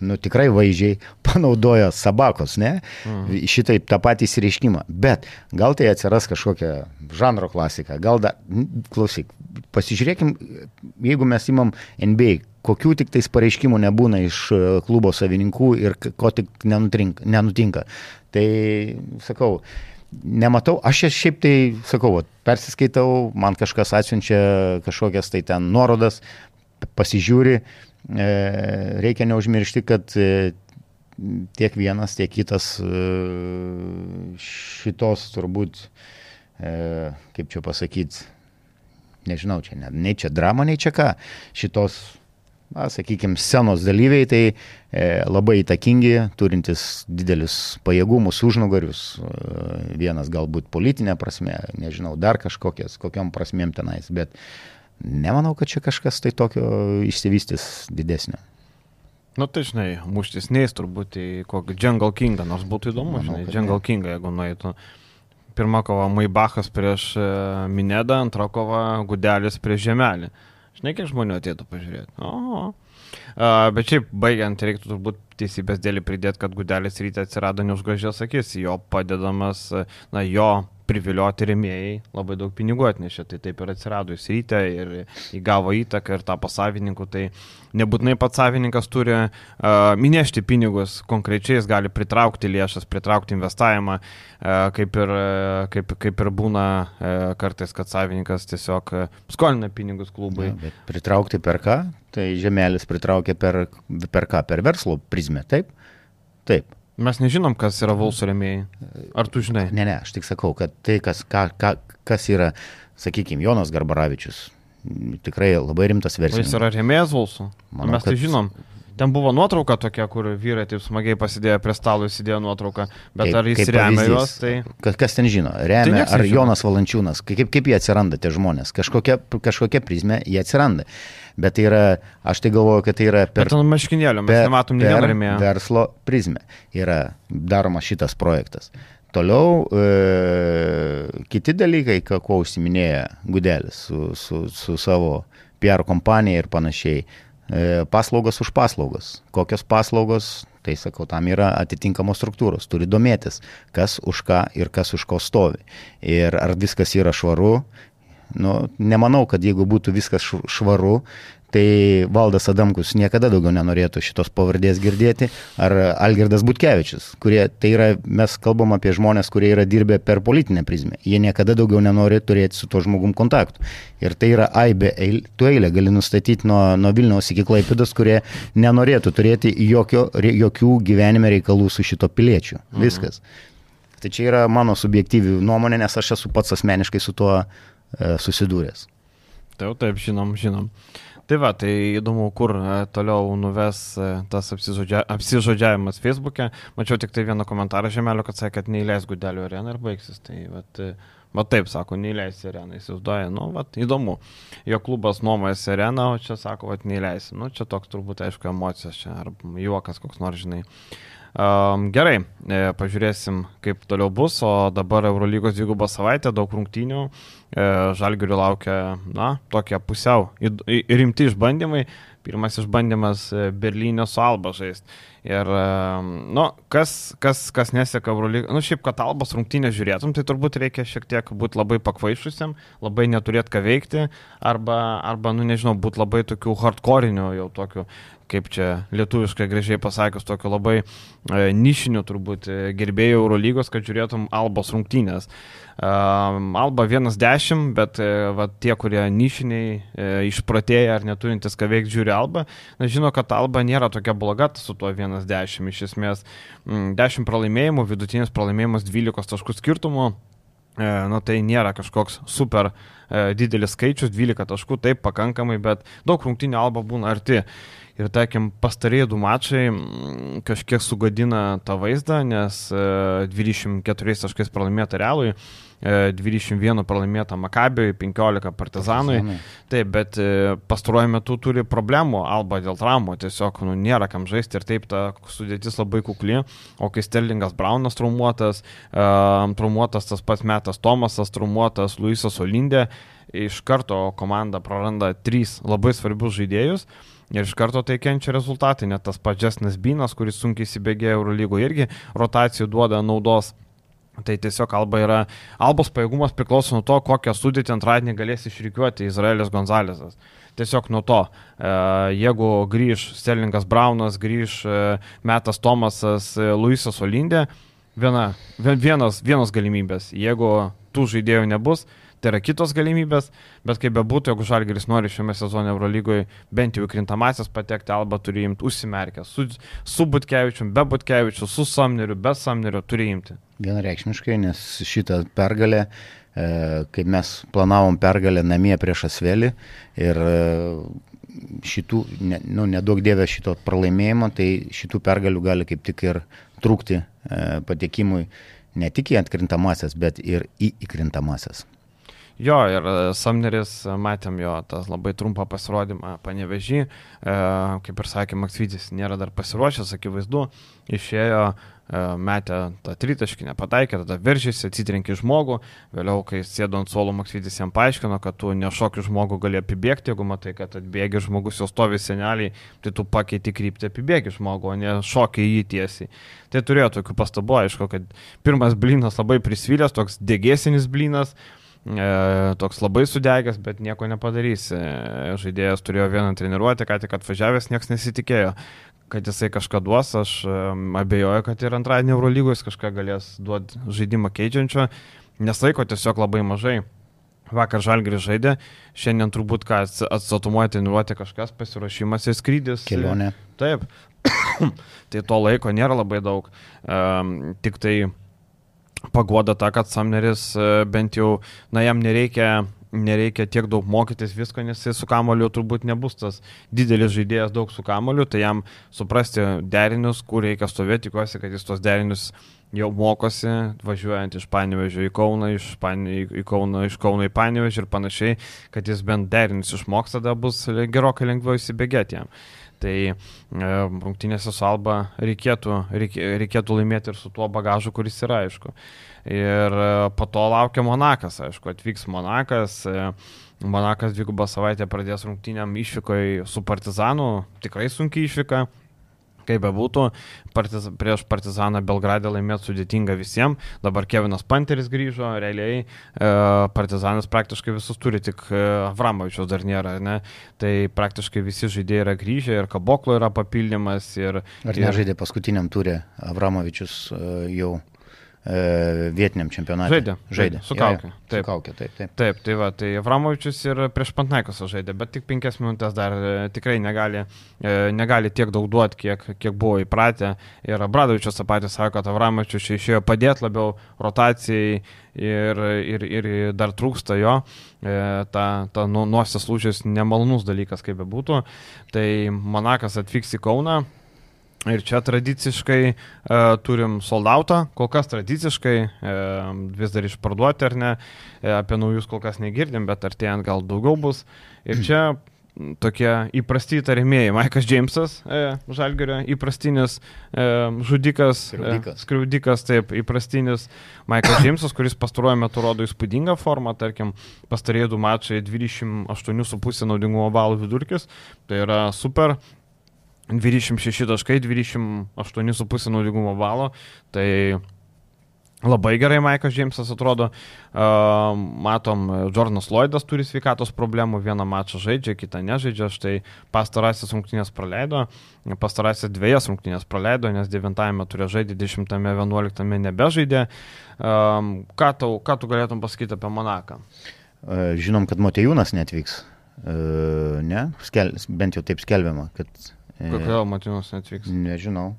nu, tikrai vaizdžiai panaudojo sabakos, ne? Mhm. Šitaip tą patį įsireiškimą. Bet gal tai atsiras kažkokia žanro klasika, gal da, klausyk, pasižiūrėkim, jeigu mes imam NBA, kokių tik tais pareiškimų nebūna iš e, klubo savininkų ir ko tik nenutinka. Tai sakau, nematau, aš šiaip tai sakau, persiskaitau, man kažkas atsiunčia kažkokias tai ten nuorodas, pasižiūri, e, reikia neužmiršti, kad e, tiek vienas, tiek kitas e, šitos turbūt, kaip čia pasakyti, nežinau, čia ne, nei čia drama, nei čia ką, šitos na, sakykime, scenos dalyviai, tai e, labai įtakingi, turintys didelius pajėgumus, užnugarius, e, vienas galbūt politinė prasme, nežinau, dar kažkokias, kokiam prasmėm tenais, bet nemanau, kad čia kažkas tai tokio išsivystys didesnio. Nu tai žinai, muštis neįs turbūt į kokį Jungle Kingą, nors būtų įdomu, Manau, žinai, Jungle ne. Kingą, jeigu nueitų. Pirmą kovą Maibachas prieš e, Minedą, antrą kovą Gudelis prieš Žemelį. Žinai, kiek žmonių atėtų pažiūrėti. O. Uh, bet šiaip, baigiant, reiktų turbūt teisybės dėlį pridėti, kad Gudelis ryte atsirado neužgažęs akis, jo padedamas, na, jo privilioti remėjai labai daug pinigų atnešė, tai taip ir atsirado jis ryte ir įgavo įtaką ir tapo savininku, tai nebūtinai pats savininkas turi uh, minėšti pinigus, konkrečiai jis gali pritraukti lėšas, pritraukti investavimą, uh, kaip, ir, uh, kaip, kaip ir būna uh, kartais, kad savininkas tiesiog uh, skolina pinigus klubui. Ja, pritraukti per ką? Tai žemelis pritraukia per, per ką? Per verslo prizmę, taip? Taip. Mes nežinom, kas yra Vulsų remėjai. Ar tu žinai? Ne, ne, aš tik sakau, kad tai, kas, ką, ką, kas yra, sakykime, Jonas Garbaravičius, tikrai labai rimtas verslininkas. Jis yra remėjas Vulsų. Manau, mes tai kad... tai žinom. Ten buvo nuotrauka tokia, kur vyrai taip smagiai pasidėjo prie stalo, įsidėjo nuotrauką, bet kaip, ar jis remia juos, tai... Kas, ten žino? Remia, tai ar žino. Jonas Valančiūnas, kaip, kaip jie atsiranda tie žmonės? Kažkokia, kažkokia prizmė jie atsiranda. Bet tai yra, aš tai galvoju, kad tai yra per... Bet ant maškinėlio mes per, nematom nei vieno remėjo. Verslo prizmę yra daromas šitas projektas. Toliau e, kiti dalykai, ko užsiminėja Gudelis su, su, su savo PR kompanija ir panašiai E, paslaugos už paslaugas. Kokios paslaugos, tai sakau, tam yra atitinkamos struktūros. Turi domėtis, kas už ką ir kas už ko stovi. Ir ar viskas yra švaru. Nu, nemanau, kad jeigu būtų viskas švaru, tai Valdas Adamkus niekada daugiau nenorėtų šitos pavardės girdėti, ar Algirdas Butkevičius, kurie, tai yra, mes kalbam apie žmonės, kurie yra dirbę per politinę prizmę, jie niekada daugiau nenori turėti su to žmogum kontaktų. Ir tai yra aibė, eil, tu eilę gali nustatyti nuo, nuo Vilniaus iki Klaipidas, kurie nenorėtų turėti jokio, jokių gyvenime reikalų su šito piliečiu. Mhm. Viskas. Tai čia yra mano subjektyvi nuomonė, nes aš esu pats asmeniškai su tuo e, susidūręs. Taip, taip, žinom, žinom. Tai va, tai įdomu, kur e, toliau nuves e, tas apsižodžia, apsižodžiavimas Facebook'e. Mačiau tik tai vieną komentarą žemelio, kad sakė, kad neįleis Gudelio areną ir baigsis. Tai va, e, va taip sako, neįleis areną, įsivaizduoja. Nu, va, įdomu. Jo klubas nuomojasi areną, o čia sako, va, neįleis. Nu, čia toks turbūt, aišku, emocijos čia, ar juokas koks nors, žinai. Um, gerai, e, pažiūrėsim, kaip toliau bus, o dabar Eurolygos dvigubą savaitę, daug rungtynių, e, Žalgirių laukia, na, tokie pusiau rimti išbandymai. Pirmas išbandymas e, Berlyne su Alba žaisti. Ir, nu, kas, kas, kas neseka Eurolygos, nu, šiaip, kad Albos rungtynės žiūrėtum, tai turbūt reikia šiek tiek būti labai pakvaišusiam, labai neturėti ką veikti, arba, arba nu, nežinau, būti labai tokių hardcore'inių jau tokių kaip čia lietuviškai gražiai pasakius, tokio labai e, nišinių turbūt e, gerbėjų Eurolygos, kad žiūrėtum Albos rungtynės. E, Alba 1-10, bet va, tie, kurie nišiniai, išpratėję ar neturintys ką veikti, žiūri Alba, na, žino, kad Alba nėra tokia bloga su tuo 1-10. Iš esmės, m, 10 pralaimėjimų, vidutinis pralaimėjimas 12 taškų skirtumu. Nu, tai nėra kažkoks super e, didelis skaičius, 12 taškų, taip pakankamai, bet daug rungtynių alba būna arti. Ir, tarkim, pastarėjai du mačai kažkiek sugadina tą vaizdą, nes 24 e, taškais pralaimėta Realui, 21 e, pralaimėta Makabiui, 15 Partizanui. Partizanai. Taip, bet e, pastaruoju metu turi problemų Alba dėl traumų, tiesiog nu, nėra kam žaisti ir taip ta sudėtis labai kukli, o kai Sterlingas Braunas traumuotas, traumuotas tas pats metas Tomasas, traumuotas Luisas Olindė, iš karto komanda praranda trys labai svarbius žaidėjus. Ir iš karto tai kenčia rezultatai, net tas pačiasnas Binas, kuris sunkiai įsibėgėjo Eurolygo irgi rotacijų duoda naudos. Tai tiesiog Alba yra, Albos pajėgumas priklauso nuo to, kokią sudėtį antradienį galės išrikiuoti Izraelis Gonzalesas. Tiesiog nuo to, e, jeigu grįž Sterlingas Braunas, grįž e, Metas Tomasas, e, Luisas Olindė, viena, vienas, vienos galimybės. Jeigu tų žaidėjų nebus, tai yra kitos galimybės, bet kaip bebūtų, jeigu Žalgeris nori šiame sezone Eurolygoje bent jau įkrintamasis patekti, Alba turi imti užsimerkę, su, su Butkevičiu, be Butkevičiu, su Samneriu, be Samneriu turi imti. Vienareikšmiškai, nes šitą pergalę e, kaip mes planavom pergalę namie prieš Asvelį ir e, šitų, ne, nu, nedaug dievė šito pralaimėjimo, tai šitų pergalių gali kaip tik ir trūkti e, patekimui ne tik į atkrintamasias, bet ir į įkrintamasias. Jo, ir e, Samneris, e, matėm jo tą labai trumpą pasirodymą panevežį, e, kaip ir sakė Maksvidis, nėra dar pasiruošęs, akivaizdu, išėjo, metė tą tritaškį, nepataikė, tada veržėsi, atsitrenkė žmogų, vėliau, kai sėdo ant suolo Maksvitis jam paaiškino, kad tu nešokį žmogų gali apibėgti, jeigu matai, kad atbėgi žmogus jau stovi seneliai, tai tu pakeiti kryptį apibėgi žmogų, o ne šokį į jį tiesiai. Tai turėjo tokių pastabų, aišku, kad pirmas blinas labai prisvilęs, toks dėgėsinis blinas, e, toks labai sudegęs, bet nieko nepadarys. E, žaidėjas turėjo vieną treniruotę, ką tik atvažiavęs, niekas nesitikėjo kad jisai kažką duos, aš abejoju, kad ir antradienį Eurolygos kažką galės duoti žaidimą keičiančio, nes laiko tiesiog labai mažai. Vakar Žalgris žaidė, šiandien turbūt ką atsatumuoja treniruoti kažkas, pasiruošimas ir skrydis. Kelionė. Taip, tai to laiko nėra labai daug. Um, tik tai pagoda ta, kad Samneris uh, bent jau, na jam nereikia nereikia tiek daug mokytis visko, nes jis su kamoliu turbūt nebus tas didelis žaidėjas daug su kamoliu, tai jam suprasti derinius, kur reikia stovėti, tikiuosi, kad jis tos derinius jau mokosi, važiuojant iš Panevežio į Kauną, iš, Pane, į Kauną, iš Kauno į Panevežį ir panašiai, kad jis bent derinius išmoks, tada bus gerokai lengviau įsibėgėti jam. Tai e, rungtynėse su Alba reikėtų, reikėtų laimėti ir su tuo bagažu, kuris yra, aišku. Ir e, po to laukia Monakas, aišku, atvyks Monakas. E, Monakas dvigubą savaitę pradės rungtynėm išvykoje su Partizanu, tikrai sunkiai išvyka. Kaip bebūtų, partiz, prieš Partizaną Belgradę laimėti sudėtinga visiems. Dabar Kevinas Panteris grįžo, realiai e, Partizanas praktiškai visus turi, tik e, Avramovičius dar nėra. Ne? Tai praktiškai visi žaidėjai yra grįžę ir Kaboklo yra papildymas. Ir, Ar ir... nežaidė paskutiniam turė Avramovičius e, jau? E, vietiniam čempionatui. Žaidė. Žaidė. Su kaukė. Taip. Su kaukė, taip, taip. Taip, tai va, tai Avramovičius ir prieš Pantnaikos žaidė, bet tik penkias minutės dar e, tikrai negali, e, negali tiek daug duoti, kiek, kiek buvo įpratę. Ir Abradovičius tą patį sako, kad Avramovičius išėjo padėti labiau rotacijai ir, ir, ir dar trūksta jo. Ta, ta nu, nuosės lūžis nemalonus dalykas, kaip bebūtų. Tai Monakas atvyks į Kauną, Ir čia tradiciškai e, turim soldautą, kol kas tradiciškai e, vis dar išparduoti ar ne, e, apie naujus kol kas negirdim, bet artėjant gal daugiau bus. Ir čia tokie įprasti įtarimieji. Maikas Džeimsas, e, Žalgerio, įprastinis e, žudikas, skriaudikas. E, skriaudikas, taip, įprastinis Maikas Džeimsas, kuris pastaruoju metu rodo įspūdingą formą, tarkim, pastarėjų du mačai 28,5 naudingumo balų vidurkis, tai yra super, 26 taškai, 28,5 naudingumo balo. Tai labai gerai Maikas Džeimsas atrodo. Matom, Jordanas Lloydas turi sveikatos problemų, vieną mačą žaidžia, kitą nežaidžia. Štai pastarasis rungtynės praleido, pastarasis dviejas rungtynės praleido, nes 9-ame turėjo žaidė, 10-11 nebežaidė. Ką, tau, ką tu galėtum pasakyti apie Monaką? Žinom, kad Motejūnas netvyks. Uh, ne, Skel, bent jau taip skelbiama, kad E, Kodėl Matinas netvyks? Nežinau.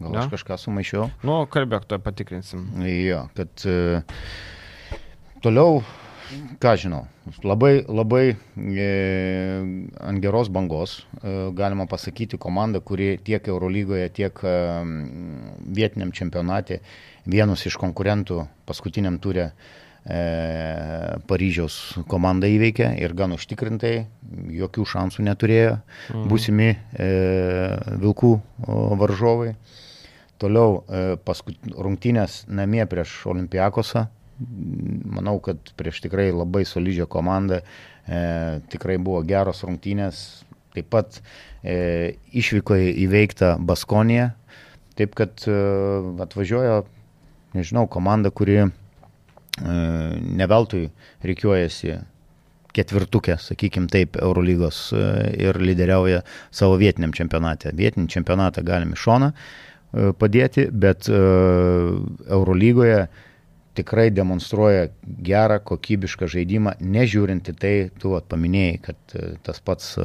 Gal ne? aš kažką sumaišiau. Nu, kalbėk, to patikrinsim. Jo, kad uh, toliau, ką žinau, labai, labai e, ant geros bangos e, galima pasakyti komanda, kuri tiek Eurolygoje, tiek e, vietiniam čempionate vienus iš konkurentų paskutiniam turė e, e, Paryžiaus komanda įveikė ir gan užtikrintai, jokių šansų neturėjo mhm. būsimi e, Vilkų varžovai. Toliau e, paskut, rungtynės namie prieš Olimpiakosą. Manau, kad prieš tikrai labai solidžią komandą e, tikrai buvo geros rungtynės. Taip pat e, išvykoje įveikta Baskonija. Taip kad e, atvažiuoja, nežinau, komanda, kuri E, neveltui reikiuojasi ketvirtukė, sakykime taip, Eurolygos e, ir lyderiauja savo vietiniam čempionate. Vietinį čempionatą galime iš šoną e, padėti, bet Eurolygoje tikrai demonstruoja gerą, kokybišką žaidimą, nežiūrint į tai, tu at, paminėjai, kad tas pats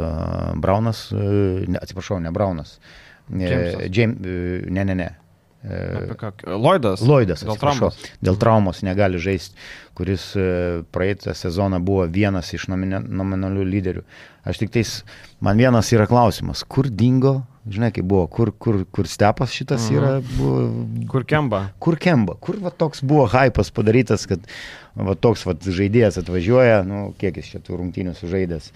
Braunas, ne, atsiprašau, ne Braunas, James, ne, ne, ne, Lloydas. Lloydas, dėl traumos. Dėl traumos negali žaisti, kuris praeitą sezoną buvo vienas iš nominalių lyderių. Aš tik tais, man vienas yra klausimas, kur dingo, žinai, kaip buvo, kur, kur, kur stepas šitas mhm. yra. Buvo, kur kemba. Kur kemba, kur va, toks buvo hypas padarytas, kad va, toks va, žaidėjas atvažiuoja, nu, kiek jis čia tų rungtynių sužaidęs.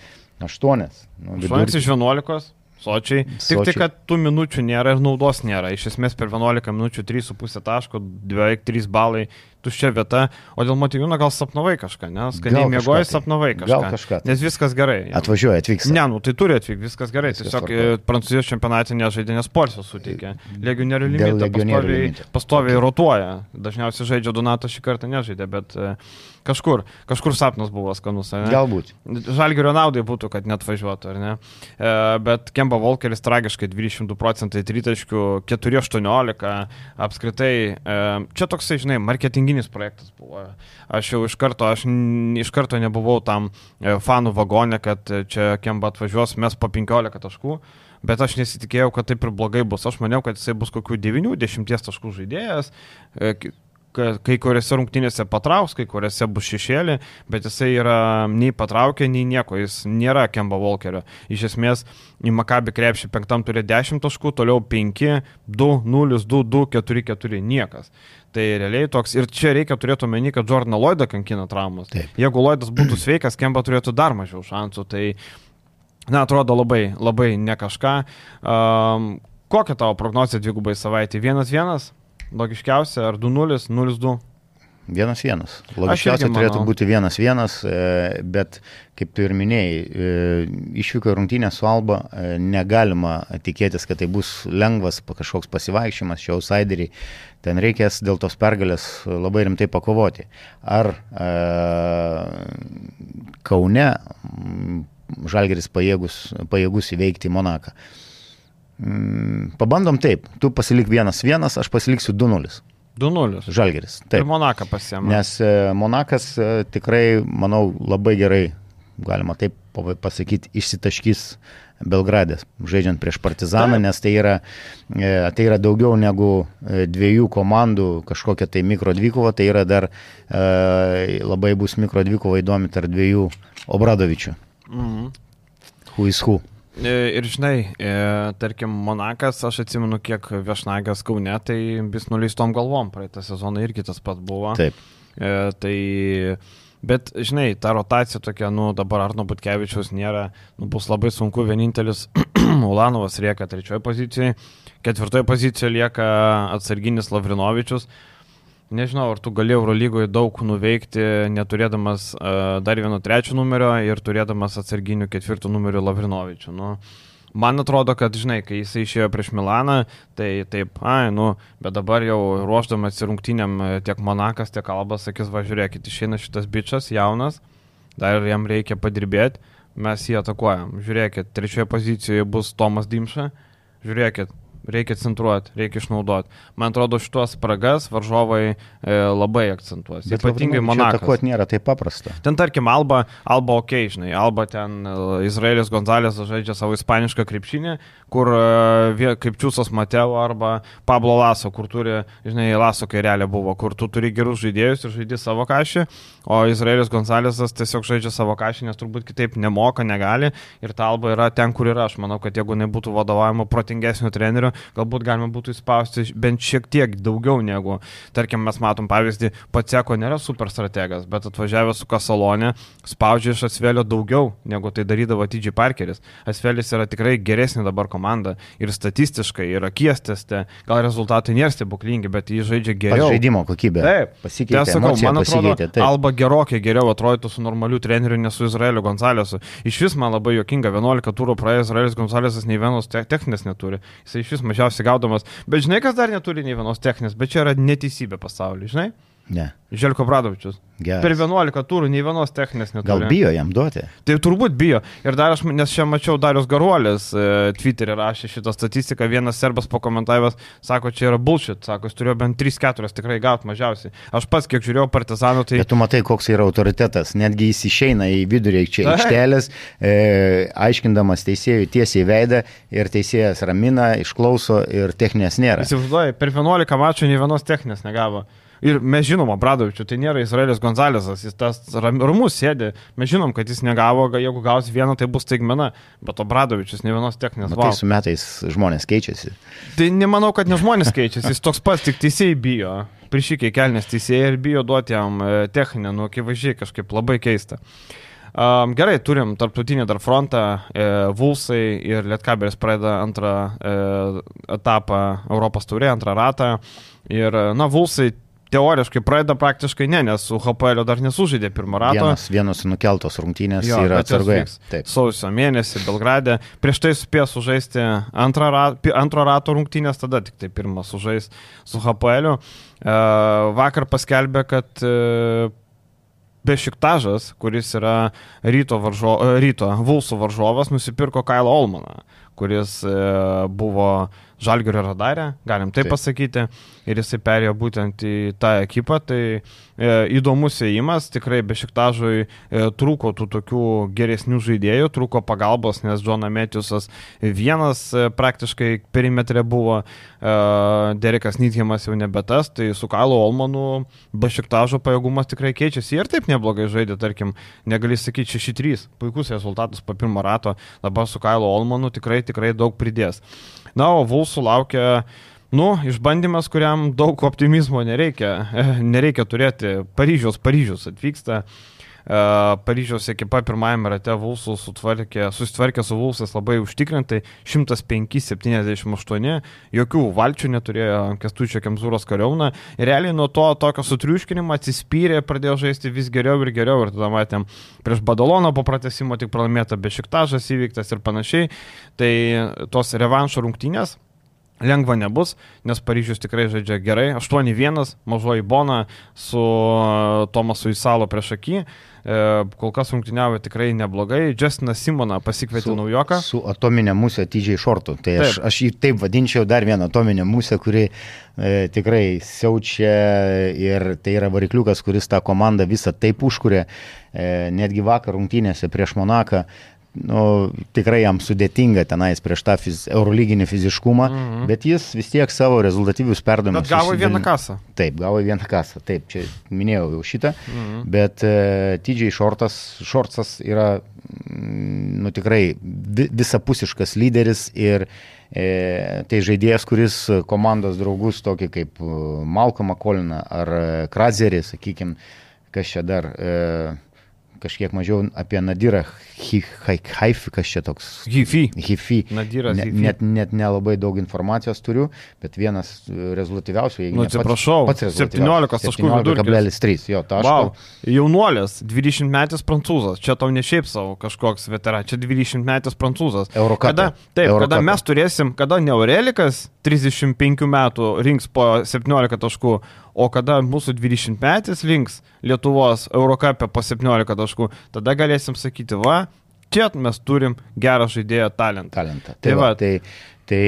Aštuonias. Nu, Aštuonias iš vienuolikos. Sočiai. Tik tai, kad tų minučių nėra ir naudos nėra. Iš esmės per 11 minučių 3,5 taško, beveik 3 balai, tuščia vieta. O dėl motyviūno gal sapnavai kažką, nes skaniai mėgoji, sapnavai kažką. Gal kažką. Nes viskas gerai. Atvažiuoja, atvyks. Ne, nu tai turi atvykti, viskas gerai. Viskas Tiesiog tvarkoj. e, prancūzijos čempionate nežaidinės porcijos suteikia. Legionierių limitą pastoviai, pastoviai rotuoja. Dažniausiai žaidžia Donatas šį kartą nežaidė, bet e, kažkur, kažkur sapnas buvo skanus. ne? Galbūt. Žalgirio naudai būtų, kad net važiuotų, ar ne? E, bet Kemba Volkeris tragiškai 200 procentai tritaškių, 4-18, apskritai, e, čia toksai, žinai, marketinginis projektas buvo. Aš jau iš karto, aš iš karto nebuvau tam e, fanų vagone, kad e, čia Kemba atvažiuos, mes po 15 taškų. Bet aš nesitikėjau, kad taip ir blogai bus. Aš maniau, kad jisai bus kokių 9-10 taškų žaidėjas. Kai kuriuose rungtynėse patrauks, kai kuriuose bus šešėlį, bet jisai yra nei patraukė, nei nieko, jis nėra Kemba Volkerio. Iš esmės, į Makabį krepšį penktam turi 10 taškų, toliau 5, 2, 0, 2, 2, 4, 4, niekas. Tai realiai toks, ir čia reikia turėti omeny, kad Jordaną Lloydą kankina traumas. Taip. Jeigu Lloydas būtų sveikas, Kemba turėtų dar mažiau šansų. Tai, na, atrodo labai, labai ne kažką. Um, kokia tavo prognozija dvigubai savaitė? 1-1? Logiškiausia, ar 2-0, 0-2? Vienas vienas. Logiškiausia turėtų būti vienas vienas, e, bet kaip tu ir minėjai, e, išvyko į rungtynę su Alba, e, negalima tikėtis, kad tai bus lengvas pa- kažkoks pasivaikščiojimas, šio outsideriai. Ten reikės dėl tos pergalės labai rimtai pakovoti. Ar Kaune Žalgeris pajėgus, pajėgus įveikti Monaką? Mm, Pabandom taip, tu pasilik vienas vienas, aš pasiliksiu 2-0. 2-0. Žalgeris. Ir Taip. Monaką pasiemė. Nes e, Monakas e, tikrai, manau, labai gerai, galima taip pasakyti, išsitaškys Belgradės, žaidžiant prieš Partizaną, Taip. nes tai yra, e, tai yra daugiau negu dviejų komandų kažkokia tai mikro dvikova, tai yra dar labai bus mikro dvikova įdomi tarp dviejų Obradovičių. Mhm. Who is who? E, Ir žinai, e, tarkim, Monakas, aš atsimenu, kiek viešnagės Kaune, tai vis nuleistom galvom, praeitą sezoną irgi tas pats buvo. Taip. E, tai, bet, žinai, ta rotacija tokia, nu, dabar Arno Butkevičius nėra, nu, bus labai sunku, vienintelis Ulanovas lieka trečioje pozicijoje, ketvirtoje pozicijoje lieka atsarginis Lavrinovičius. Nežinau, ar tu gali Eurolygoje daug nuveikti, neturėdamas uh, dar vieno trečio numerio ir turėdamas atsarginių ketvirtų numerių Lavrinovičių. Nu, man atrodo, kad, žinai, kai jisai išėjo prieš Milaną, tai taip, ai, nu, bet dabar jau ruoždamas rungtynėm e, tiek Monakas, tiek Albas sakys, va, žiūrėkit, išeina šitas bičias, jaunas, dar jam reikia padirbėti, mes jį atakuojam. Žiūrėkit, trečioje pozicijoje bus Tomas Dimša, žiūrėkit, reikia centruoti, reikia išnaudoti. Man atrodo, šitos spragas varžovai e, labai akcentuos. Ypatingai Monakas. Atakuoti nėra taip paprasta. Ten tarkim Alba, Alba ok, žinai, Alba ten e, Izraelis Gonzalės žaidžia savo ispanišką krepšinį, kur e, kaip Čiūsas Mateo arba Pablo Laso, kur turi, žinai, Laso kairelė buvo, kur tu turi gerus žaidėjus ir žaidži savo kažį, o Izraelis Gonzalėsas tiesiog žaidžia savo kažį, nes turbūt kitaip nemoka, negali ir ta Alba yra ten, kur yra. Aš manau, kad jeigu nebūtų vadovavimo protingesnio trenerio, galbūt galima būtų įspausti bent šiek tiek daugiau negu, tarkim, mes matom pavyzdį, Paceko nėra super strategas, bet atvažiavęs su Kasalonė, spaudžia iš Asvelio daugiau, negu tai darydavo T.J. Parkeris. Asvelis yra tikrai geresnė dabar komanda ir statistiškai, ir akies teste, gal rezultatai nėra stebuklingi, bet jį žaidžia geriau. žaidimo kokybė. Taip, Pasikeitė, Tai sakau, man atrodo. Taip. Alba gerokai geriau atrodytų su normaliu treneriu, ne su Izraeliu Gonzalesu. Iš vis man labai jokinga, 11 turų praėjo Izraelis Gonzalesas nei vienos te techninės neturi. Jis iš vis mažiausiai gaudamas. Bet žinai, kas dar neturi nei vienos techninės, bet čia yra neteisybė pasaulyje, žinai? Ne. Želko Bradovičius. Geras. Per 11 turų nei vienos techninės neturi. Gal bijo jam duoti? Tai turbūt bijo. Ir dar aš, nes čia mačiau Darius Garuolis, e, Twitter'e rašė šitą statistiką, vienas serbas pakomentavęs, sako, čia yra bullshit, sako, jis turėjo bent 3-4 tikrai gauti mažiausiai. Aš pats, kiek žiūrėjau partizanų, tai... Bet tu matai, koks yra autoritetas. Netgi jis išeina į vidurį čia aikštelės, e, aiškindamas teisėjui tiesiai veidą ir teisėjas ramina, išklauso ir techninės nėra. Įsivaizduoju, per 11 mačų nei vienos techninės negavo. Ir mes žinom, Bradovičių, tai nėra Izraelis Gonzalesas, jis tas ram- ramus sėdi. Mes žinom, kad jis negavo, ga- jeigu gaus vieną, tai bus staigmena, bet o Bradovičius nei vienos techninės. Wow. su metais žmonės keičiasi. Tai nemanau, kad ne žmonės keičiasi, jis toks pats, tik teisėjai bijo. Prišikiai kelnės teisėjai ir bijo duoti jam e, techninę, nu, akivaizdžiai kažkaip labai keista. Um, gerai, turim tarptautinį dar frontą, e, Vulsai ir Lietkabelis pradeda antrą e, etapą Europos taurė, antrą ratą. Ir, na, Vulsai teoriškai pradeda praktiškai ne, nes su HPL dar nesužaidė pirmą ratą. Vienas, vienos nukeltos rungtynės jo, yra atsargoje. Sausio mėnesį Belgrade. Prieš tai spėjo sužaisti antrą, antro rato rungtynės, tada tik tai pirmą sužais su HPL. E, vakar paskelbė, kad e, Bešiktažas, kuris yra ryto, varžo, e, ryto Vulsų varžovas, nusipirko Kailo Olmaną, kuris buvo Žalgirio radarė, galim taip, taip. pasakyti, ir jisai perėjo būtent į tą ekipą, tai e, įdomus įėjimas, tikrai Bešiktažui e, trūko tų tokių geresnių žaidėjų, trūko pagalbos, nes Džona Metiusas vienas e, praktiškai perimetre buvo, e, Derekas Nythimas jau nebetas, tai su Kailu Olmanu Bešiktažo pajėgumas tikrai keičiasi. Ir taip neblogai žaidė, tarkim, negali sakyti 6-3, puikus rezultatas po pirmo rato, dabar su Kailu Olmanu tikrai tikrai daug pridės. Na, o Vulsų laukia, nu, išbandymas, kuriam daug optimizmo nereikia. Nereikia turėti. Paryžiaus, Paryžius atvyksta. Paryžiaus ekipa pirmajame rate Vulsų susitvarkė su Vulsais labai užtikrintai 105-78, jokių valčių neturėjo Kestučio Kemzūros kariauna ir realiai nuo to tokio sutriuškinimo atsispyrė, pradėjo žaisti vis geriau ir geriau ir tada matėm prieš Badaloną po pratesimo tik pralaimėta Bešiktažas įvyktas ir panašiai, tai tos revanšo rungtynės Lengva nebus, nes Paryžius tikrai žaidžia gerai. 8-1, mažoji Bona su Tomasu Įsalo prieš akį. E, kol kas rungtyniavo tikrai neblogai. Justinas Simona pasikvietė su, naujoką. Su atominė musė atidžiai šortų. Tai aš, taip. aš jį taip vadinčiau dar vieną atominę musę, kuri e, tikrai siaučia ir tai yra varikliukas, kuris tą komandą visą taip užkūrė. E, netgi vakar rungtynėse prieš Monaką nu, tikrai jam sudėtinga tenais prieš tą fiz, eurolyginį fiziškumą, mm -hmm. bet jis vis tiek savo rezultatyvius perdavimus. Bet gavo vieną kasą. Taip, gavo vieną kasą, taip, čia minėjau jau šitą, mm -hmm. bet uh, TJ Shortas, Shortsas yra, nu tikrai visapusiškas lyderis ir e, tai žaidėjas, kuris komandos draugus, tokį kaip e, Malcolmą Koliną ar e, Krazerį, sakykime, kas čia dar, e, kažkiek mažiau apie Nadirą Haifi, kas čia toks. Hifi. Hifi. Nadiras. Ne, net, net nelabai daug informacijos turiu, bet vienas rezultatyviausių, jeigu nu, atsiprašau, pats, pats 17 taškų vidurkis. 3, jo, taško. Wow. Jaunuolis, 20 metais prancūzas, čia tau ne šiaip savo kažkoks veteran, čia 20 metais prancūzas. Eurokada. Kada, taip, Eurokada. kada mes turėsim, kada ne Aurelikas 35 metų rinks po 17 taškų, o kada mūsų 20 metais links Lietuvos Eurocapė po 17 taškų, tada galėsim sakyti, va, čia mes turim gerą žaidėjo talentą. talentą. Tai, tai, va, tai, tai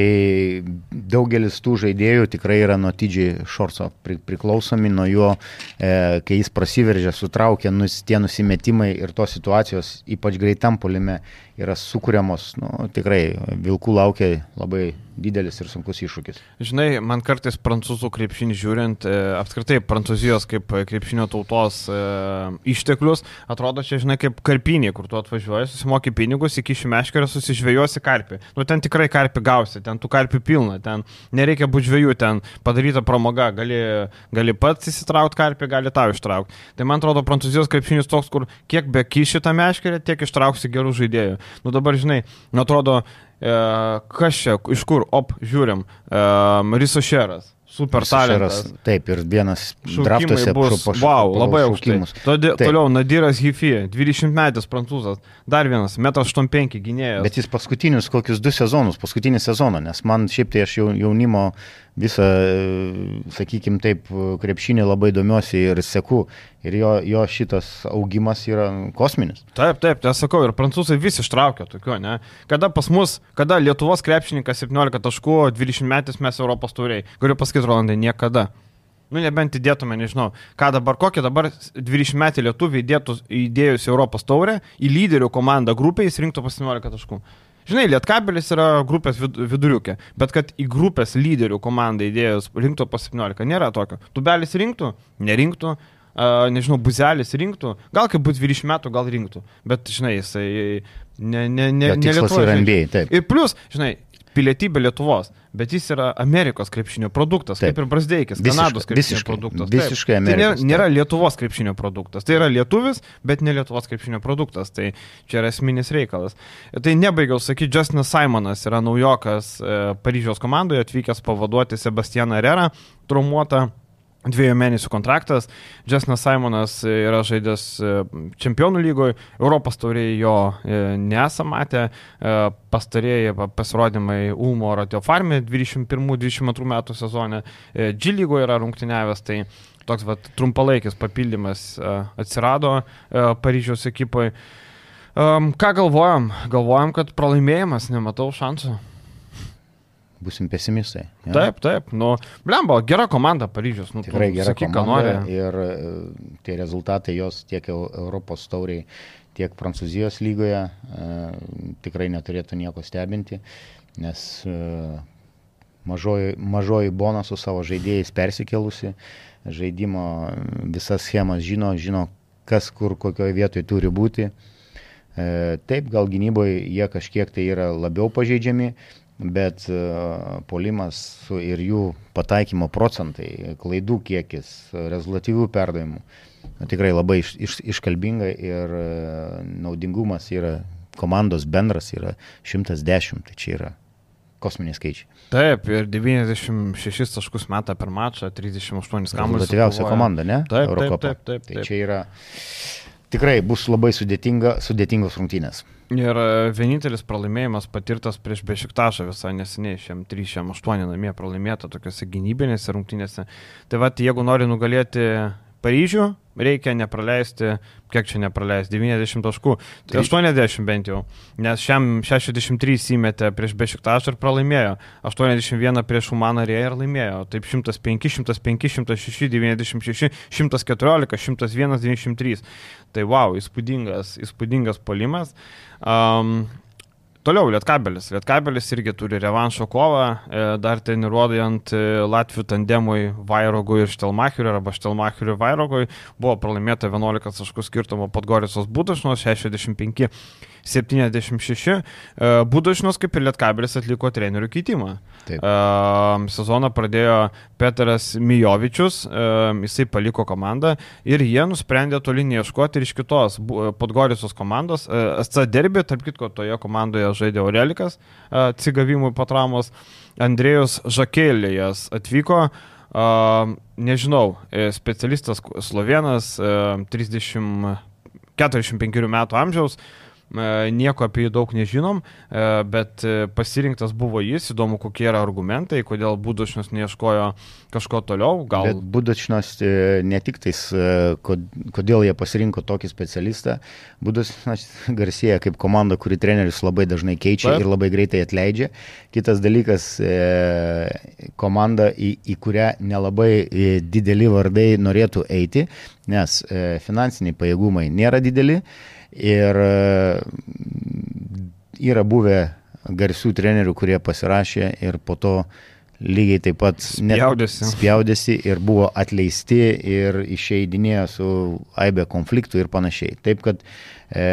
daugelis tų žaidėjų tikrai yra nuo Tidžiai Šorso priklausomi, nuo jo, e, kai jis prasiveržia, sutraukia nus, tie nusimetimai ir tos situacijos, ypač greitam polime, yra sukūriamos, nu, tikrai vilkų laukia labai didelis ir sunkus iššūkis. Žinai, man kartais prancūzų krepšinį žiūrint, e, apskritai prancūzijos kaip krepšinio tautos e, išteklius, atrodo čia, žinai, kaip karpiniai, kur tu atvažiuoji, susimoki pinigus, iki šimeškerio susižvėjosi karpį. Nu, ten tikrai karpį gausi, ten tų karpių pilna, ten nereikia būti žvėjų, ten padaryta pramoga, gali, gali pats įsitraukti karpį, gali tau ištraukti. Tai man atrodo, prancūzijos krepšinis toks, kur kiek be kiši tą meškerę, tiek ištrauksi gerų žaidėjų. Nu dabar, žinai, nu atrodo, e, kas čia, iš kur, op, žiūrim, e, Risošeras. Super talentas. Taip, ir vienas draftuose bus. Paš, wow, labai aukštai. Todė, toliau Nadiras Hifi, 20 metais prancūzas, dar vienas, 1,85 gynėjas. Bet jis paskutinius kokius du sezonus, paskutinį sezoną, nes man šiaip tai aš jaunimo visą, sakykime taip, krepšinį labai domiuosi ir seku. Ir jo, jo šitas augimas yra kosminis. Taip, taip, tai sakau, ir prancūzai vis ištraukia tokio, ne? Kada pas mus, kada Lietuvos krepšininkas 17 taškų, 20 metais mes Europos turiai. Galiu pasakyti, Rolandai, niekada. Nu, nebent įdėtume, nežinau, ką dabar, kokią dabar 20 metų lietuvių įdėjus Europos taurę, į lyderių komandą grupėje jis rinktų pas 17 taškų. Žinai, Lietkabelis yra grupės viduriukė, bet kad į grupės lyderių komandą įdėjus rinktų po 17, nėra tokio. Tubelis rinktų, nerinktų, nežinau, buzelis rinktų, gal kaip būtų 20 metų, gal rinktų, bet, žinai, jisai ne, ne, ne, ne Lietuvos. Ir, plus, žinai, pilietybę Lietuvos, bet jis yra Amerikos krepšinio produktas, taip, kaip ir Brasdeikis, Kanados krepšinio visiškai, produktas. Visiškai taip. Amerikos. Tai nėra, nėra Lietuvos krepšinio produktas. Tai yra lietuvis, bet ne Lietuvos krepšinio produktas. Tai čia yra esminis reikalas. Tai nebaigiau sakyti, Justinas Simonas yra naujokas e, Paryžiaus komandoje, atvykęs pavaduoti Sebastianą Rerą, traumuotą dviejų mėnesių kontraktas. Justinas Simonas yra žaidęs e, čempionų lygoje, Europos tauriai jo e, nesam matę, e, pastarėjai pasirodymai Ulmo Ratio Farmė 21-22 metų sezone, G lygoje yra rungtyniavęs, tai toks vat, trumpalaikis papildymas atsirado Paryžiaus ekipoje. Ką galvojam? Galvojam, kad pralaimėjimas, nematau šansų busim pesimistai. Ja? Taip, taip. Nu, blembo, gera komanda Paryžius. Nu, Tikrai gera sakyk, komanda. Ir e, tie rezultatai jos tiek Europos tauriai, tiek Prancūzijos lygoje e, tikrai neturėtų nieko stebinti, nes e, mažoji, mažoji Bona su savo žaidėjais persikelusi, žaidimo visas schemas žino, žino, kas kur kokioje vietoje turi būti. Taip, gal gynyboje jie kažkiek tai yra labiau pažeidžiami, bet e, polimas ir jų pataikymo procentai, klaidų kiekis, rezultatyvių perdavimų tikrai labai iš, iš, iškalbinga ir e, naudingumas yra komandos bendras yra 110, tai čia yra kosminiai skaičiai. Taip, ir 96 taškus metą per mačą, 38 kamuolius. Rezultatyviausia komanda, ne? Taip, taip, taip, taip, taip. Tai čia yra tikrai bus labai sudėtinga, sudėtingos rungtynės. Ir e, vienintelis pralaimėjimas patirtas prieš Bešiktašą visai neseniai, šiam 3-8 namie pralaimėta tokiuose gynybinėse rungtynėse. Tai va, jeigu nori nugalėti Paryžių, reikia nepraleisti, kiek čia nepraleisti, 90 taškų, tai 80 bent jau, nes šiam 63 įmetė prieš Bešiktašą ir pralaimėjo, 81 prieš Umanarė ir laimėjo, taip 105, 105, 106, 96, 114, 101, 93. Tai wow, įspūdingas, įspūdingas polimas. Um, Toliau Lietkabelis. Lietkabelis irgi turi revanšo kovą, e, dar treniruojant e, Latvijų tandemui Vairogui ir Štelmacheriui arba Štelmacheriui Vairogui buvo pralaimėta 11 taškų skirtumo Podgorisos Budašnos 65 76. E, Budašnos kaip ir Lietkabelis atliko trenerių keitimą. Taip. E, sezoną pradėjo Petras Mijovičius, e, jisai paliko komandą ir jie nusprendė toli neieškoti ir iš kitos Podgorisos komandos. SC derbi, tarp kitko, toje komandoje žaidė Aurelikas atsigavimui po traumos. Andrėjus Žakėlėjas atvyko. Nežinau, specialistas slovenas, uh, 30, 45 metų amžiaus, uh, nieko apie jį daug nežinom, e, bet e, pasirinktas buvo jis, įdomu, kokie yra argumentai, kodėl Budušnas neieškojo kažko toliau. Gal... Bet Budušnas ne tik tais, kodėl jie pasirinko tokį specialistą, Budušnas garsėja kaip komanda, kuri trenerius labai dažnai keičia Taip. ir labai greitai atleidžia. Kitas dalykas, komanda, į, į kurią nelabai dideli vardai norėtų eiti, nes finansiniai pajėgumai nėra dideli Ir e, yra buvę garsių trenerių, kurie pasirašė ir po to lygiai taip pat spjaudėsi. spjaudėsi ir buvo atleisti ir išeidinėjo su aibė konfliktų ir panašiai. Taip kad e,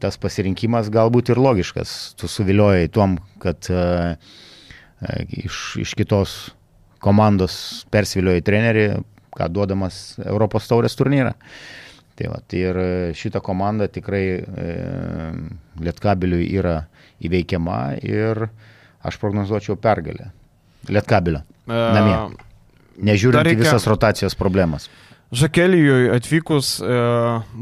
tas pasirinkimas galbūt ir logiškas. Tu suviliojai tuom, kad e, e, iš, iš kitos komandos persvilioji trenerį, ką duodamas Europos taurės turnyrą. E, Tai va, tai ir šita komanda tikrai e, Lietkabiliui yra įveikiama ir aš prognozuočiau pergalę. Lietkabilio. E, namie. Nežiūrint reikia... visas rotacijos problemas. Žakelijui atvykus e,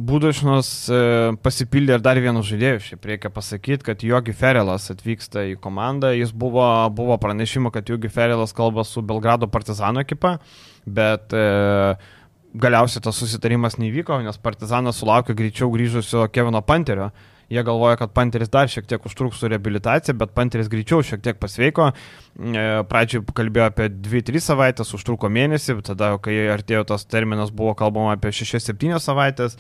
Būdašnos e, pasipildė ir dar vieną žaidėjų. Šiaip reikia pasakyti, kad Jogi Ferelas atvyksta į komandą. Jis buvo, buvo pranešimo, kad Jogi Ferelas kalba su Belgrado partizano ekipa, bet e, galiausiai tas susitarimas nevyko, nes Partizanas sulaukė greičiau grįžusio Kevino Panterio Jie galvoja, kad Panteris dar šiek tiek užtruks su rehabilitacija, bet Panteris greičiau šiek tiek pasveiko. E, pradžioje kalbėjo apie 2-3 savaitės, užtruko mėnesį, tada, kai artėjo tas terminas, buvo kalbama apie 6-7 savaitės.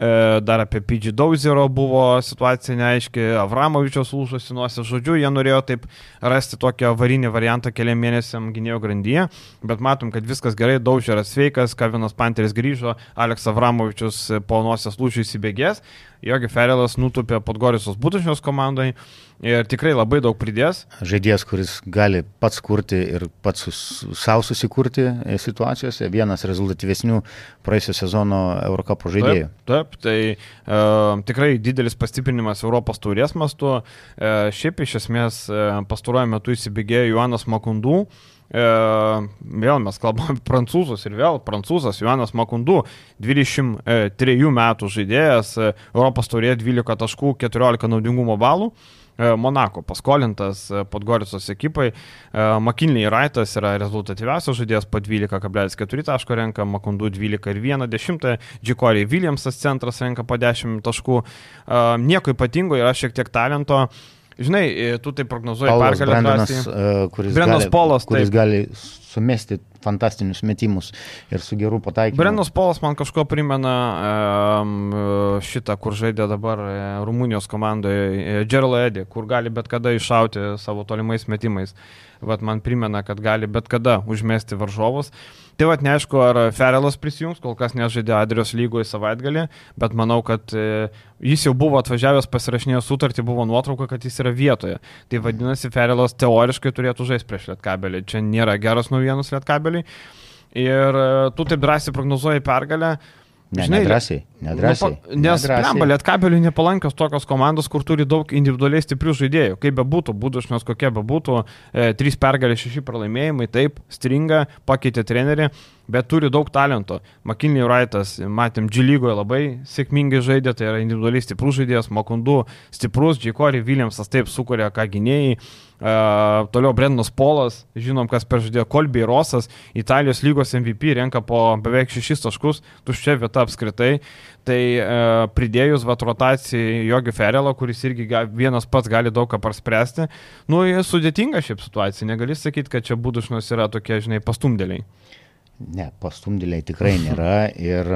E, dar apie PG Dauzero buvo situacija neaiški, Avramovičios lūšosi nuosi žodžiu, jie norėjo taip rasti tokį avarinį variantą keliam mėnesiam gynėjo grandyje, bet matom, kad viskas gerai, Dauzeras sveikas, Kavinas Panteris grįžo, Aleks Avramovičius po nuosios lūšių įsibėgės. Jogi Ferelas nutupė Podgorisos būtušnios komandai ir tikrai labai daug pridės. Žaidėjas, kuris gali pats kurti ir pats sus, savo susikurti situacijose, vienas rezultatyvesnių praėjusio sezono Eurocapo žaidėjų. Taip, taip tai e, tikrai didelis pastiprinimas Europos taurės mastu. E, šiaip iš esmės e, pastaruoju metu įsibėgėjo Joanas Makundų. E, vėl mes kalbame prancūzus ir vėl prancūzas Joanas Makundu, 23 metų žaidėjas, e, Europos taurė 12 taškų, 14 naudingumo balų. E, Monako paskolintas e, Podgorisos ekipai. Makinliai Raitas yra rezultatyviausias žaidėjas po 12,4 taško renka, Makundu 12 ir 1 dešimtą, Džikoriai Williamsas centras renka po 10 taškų. Nieko ypatingo, yra šiek tiek talento. Žinai, tu tai prognozuoji pergalę. Brendanas, kuris, Brendanas gali, Polas, kuris taip. gali sumesti fantastinius metimus ir su geru pataikymu. Brendas Polas man kažko primena um, šitą, kur žaidė dabar e, Rumunijos komandoje, Džerlo Edį, kur gali bet kada iššauti savo tolimais metimais. Vat man primena, kad gali bet kada užmesti varžovus. Tai vad neaišku, ar Ferelas prisijungs, kol kas nežaidė Adrios lygoje savaitgalį, bet manau, kad e, jis jau buvo atvažiavęs pasirašinėjo sutartį, buvo nuotrauka, kad jis yra vietoje. Tai vadinasi, Ferelas teoriškai turėtų žaisti prieš Lietkabelį. Čia nėra geros naujienos Lietkabelį. Ir e, tu taip drąsiai prognozuoji pergalę. Ne, Žinai, nedrąsiai, nedrąsiai. Nu, nes plemba, lietkabeliui nepalankios tokios komandos, kur turi daug individualiai stiprių žaidėjų. Kaip bebūtų, būdušnios kokie bebūtų, e, trys pergalės, šeši pralaimėjimai, taip, stringa, pakeitė trenerį, bet turi daug talento. Makinliai Raitas, matėm, Džilygoje labai sėkmingai žaidė, tai yra individualiai stiprus žaidėjas, Makundu stiprus, Džikori Williamsas taip sukuria ką gynėjai. Uh, toliau Brendas Polas, žinom, kas peržadėjo Kolbiai Rosas, Italijos lygos MVP renka po beveik 6 taškus, tuščia vieta apskritai. Tai uh, pridėjus vat rotacijai Jogi Ferelo, kuris irgi vienas pats gali daug ką praspręsti, nu, sudėtinga šiaip situacija, negali sakyti, kad čia būdušnos yra tokie, žinai, pastumdėliai. Ne, pastumdėliai tikrai nėra ir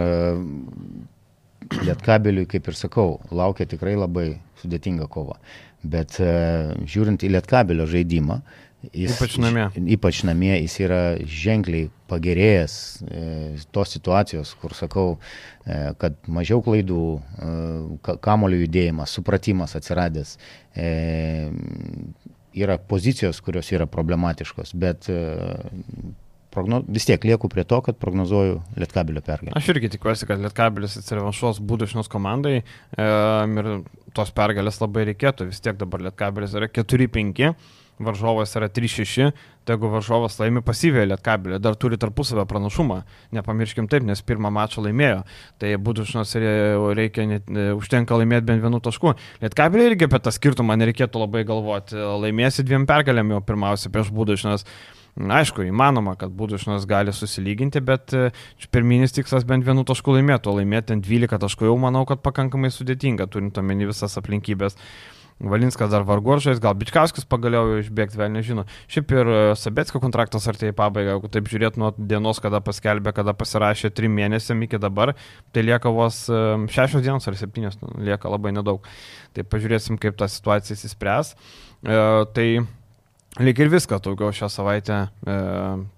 Lietkabeliui, kaip ir sakau, laukia tikrai labai sudėtinga kova. Bet uh, žiūrint į Lietkabelio žaidimą, jis, Ypač namie. Ypač namie jis yra ženkliai pagerėjęs e, tos situacijos, kur sakau, e, kad mažiau klaidų, e, kamolių judėjimas, supratimas atsiradęs. E, yra pozicijos, kurios yra problematiškos, bet e, progno, vis tiek lieku prie to, kad prognozuoju Lietkabelio pergalę. Aš irgi tikiuosi, kad Lietkabelis atsirevanšuos būdušnos komandai e, ir tos pergalės labai reikėtų. Vis tiek dabar Lietkabelis yra 4-5, varžovas yra 3-6, tai jeigu varžovas laimi pasyvėje Lietkabelį, dar turi tarpusavę pranašumą. Nepamirškim taip, nes pirmą mačą laimėjo. Tai būdušnos reikia, net, užtenka laimėti bent vienu tašku. Lietkabelį irgi apie tą skirtumą nereikėtų labai galvoti. Laimėsi dviem pergalėm jau pirmiausia prieš būdušnos. Aišku, įmanoma, kad būdušnas gali susilyginti, bet e, pirminis tikslas bent vienu tašku laimėti, o laimėti ant 12 taškų jau manau, kad pakankamai sudėtinga, turint omeny visas aplinkybės. Valinskas dar vargoržais, gal Bičkauskis pagaliau išbėgti, vėl nežino. Šiaip ir Sabetskio kontraktas artėja į pabaigą, jeigu taip žiūrėt nuo dienos, kada paskelbė, kada pasirašė trim mėnesiam iki dabar, tai lieka vos šešios dienos ar septynios, lieka labai nedaug. Tai pažiūrėsim, kaip ta situacija įsispręs. E, tai Lyg ir viskas daugiau šią savaitę e,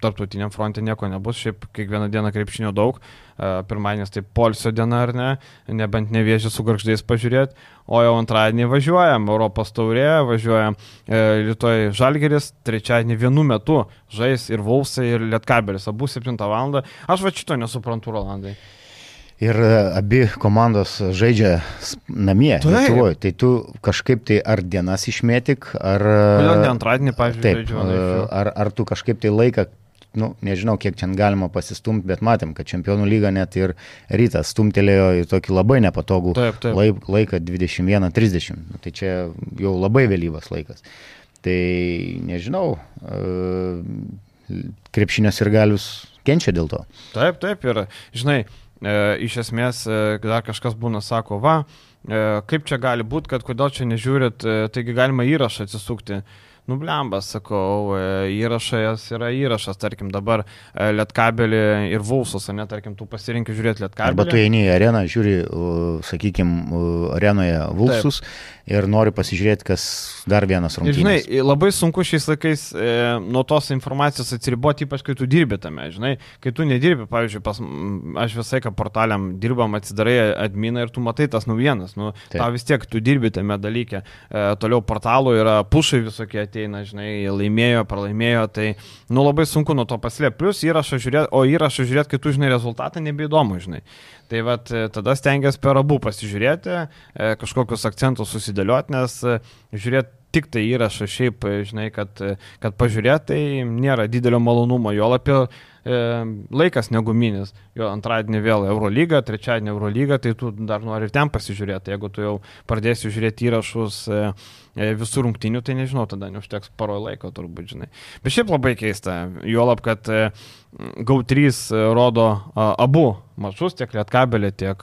tarptautiniam fronte nieko nebus, šiaip kiekvieną dieną krepšinio daug, e, pirmadienis tai polsio diena ar ne, nebent nevėžį su garždais pažiūrėti, o jau antradienį važiuojam, Europos taurė, važiuojam e, rytoj Žalgeris, trečiadienį vienu metu žais ir Vausai, ir Lietkabelis, abu 7 val. Aš va šito nesuprantu, Rolandai. Ir e, abi komandos žaidžia namie. Lietuvoje. Tai tu kažkaip tai ar dienas išmėtik, ar... Kodėl ne antradienį, pavyzdžiui, Taip, žaidžiu e, ar, ar tu kažkaip tai laiką, nu, nežinau, kiek čia galima pasistumti, bet matėm, kad čempionų lyga net ir rytas stumtelėjo į tokį labai nepatogų Taip, taip. laik, laiką 21.30. Nu, tai čia jau labai vėlyvas laikas. Tai nežinau, e, krepšinio ir galius kenčia dėl to. Taip, taip, ir žinai, e, iš esmės e, dar kažkas būna, sako, va, e, kaip čia gali būti, kad kodėl čia nežiūrit, e, taigi galima įrašą atsisukti. Nublembas, sakau, e, įrašas yra įrašas, tarkim dabar e, Lietkabelį ir Vulsus, ne, tarkim, tu pasirinkti žiūrėti Lietkabelį. Arba tu eini į areną, žiūri, sakykime, arenoje Vulsus Taip. ir nori pasižiūrėti, kas dar vienas rungtynės. Žinai, labai sunku šiais laikais e, nuo tos informacijos atsiriboti, ypač kai tu dirbi tame, žinai, kai tu nedirbi, pavyzdžiui, pas, aš visai ką portaliam dirbam, atsidarai adminą ir tu matai tas naujienas, nu, tau vis tiek tu dirbi tame dalyke, e, toliau portalų yra pušai visokie ateina, žinai, laimėjo, pralaimėjo, tai, nu, labai sunku nuo to paslėpti, plus įrašą žiūrėti, o įrašą žiūrėti, kai tu žinai rezultatą, nebeįdomu, žinai. Tai vad e, tada stengiasi per abu pasižiūrėti, e, kažkokius akcentus susidėlioti, nes e, žiūrėti tik tai įrašą šiaip, žinai, kad, kad pažiūrėti, tai nėra didelio malonumo, jo lapio e, laikas neguminis. Jo antradienį vėl Eurolyga, trečiadienį Eurolyga, tai tu dar nori ir ten pasižiūrėti. Jeigu tu jau pradėsi žiūrėti įrašus e, visų rungtinių, tai nežinau, tada neužteks paro laiko turbūt, žinai. Bet šiaip labai keista, juolab, kad e, GAU3 rodo abu mačus, tiek Lietkabelį, tiek,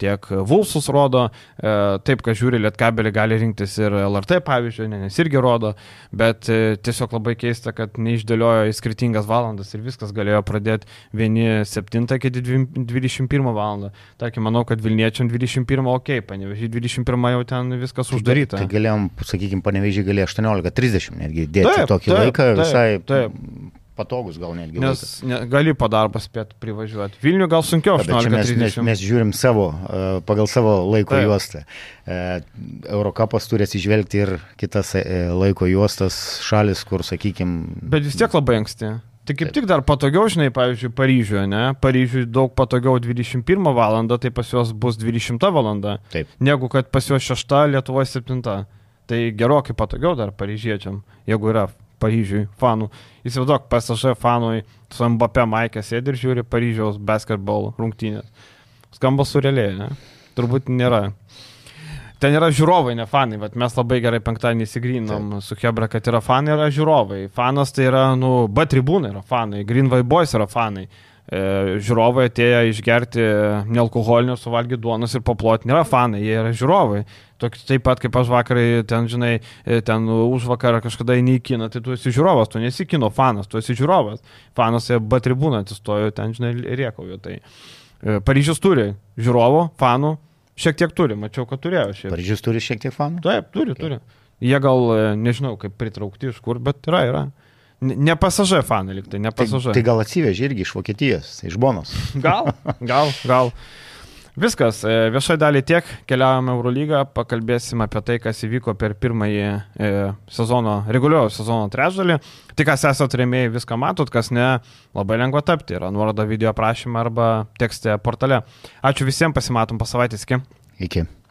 tiek Vulsus rodo. E, taip, kad žiūri Lietkabelį, gali rinktis ir LRT, pavyzdžiui, nes irgi rodo, bet e, tiesiog labai keista, kad neišdėliojo į skirtingas valandas ir viskas galėjo pradėti vieni 7 iki 21 val. Tarkim, manau, kad Vilniečiam 21 ok, panevežiai 21 jau ten viskas uždaryta. Tai galėjom, sakykime, panevežiai galėjo 18.30 netgi dėti taip, tokį taip, laiką visai. Taip, taip patogus gal netgi. Nes ne, gali po darbą spėti privažiuoti. Vilnių gal sunkiau, aš žinau. Mes, mes, mes žiūrim savo, uh, pagal savo laiko Taip. juostą. Uh, Eurocapas turi atsižvelgti ir kitas uh, laiko juostas šalis, kur, sakykime. Bet vis tiek labai anksti. Tai kaip Taip. tik dar patogiau, žinai, pavyzdžiui, Paryžiuje, ne? Paryžiuje daug patogiau 21 val. tai pas juos bus 20 val. Taip. Negu kad pas juos 6, Lietuvoje 7. Tai gerokai patogiau dar paryžiečiam, jeigu yra Paryžiui fanų. Įsivaizduok, PSG fanui su Mbappé Maikė sėdi ir žiūri Paryžiaus basketbol rungtynės. Skamba surrealiai, ne? Turbūt nėra. Ten yra žiūrovai, ne fanai, bet mes labai gerai penktadienį įsigrynom su Hebra, kad yra fanai, yra žiūrovai. Fanas tai yra, nu, B tribūnai yra fanai, Green White Boys yra fanai. E, žiūrovai atėję išgerti nealkoholinio, suvalgyti duonos ir paploti nėra fanai, jie yra žiūrovai. Tok, taip pat kaip aš vakarai, ten, žinai, e, ten už vakarą kažkada eini į kiną, tai tu esi žiūrovas, tu nesi kino fanas, tu esi žiūrovas. Fanas B tribūną atsistojo, ten, žinai, riekauju. Tai e, Paryžius turi žiūrovų, fanų, šiek tiek turi, mačiau, kad turėjo šiek tiek. Paryžius turi šiek tiek fanų? Taip, turi, okay. turi. Jie gal, nežinau, kaip pritraukti iš kur, bet yra, yra. Ne pasažė fanai liktai, ne pasažė. Tai, tai gal atsivežė irgi iš Vokietijos, iš Bonos. Gal, gal, gal. Viskas, e, viešai dalį tiek, keliaujame Eurolygą, pakalbėsime apie tai, kas įvyko per pirmąjį e, sezono, reguliuojo sezono trečdalį. Tik kas esate rėmėjai, viską matot, kas ne, labai lengva tapti. Yra nuoroda video aprašymą arba tekste portale. Ačiū visiems, pasimatom po savaitės. Iki. Iki.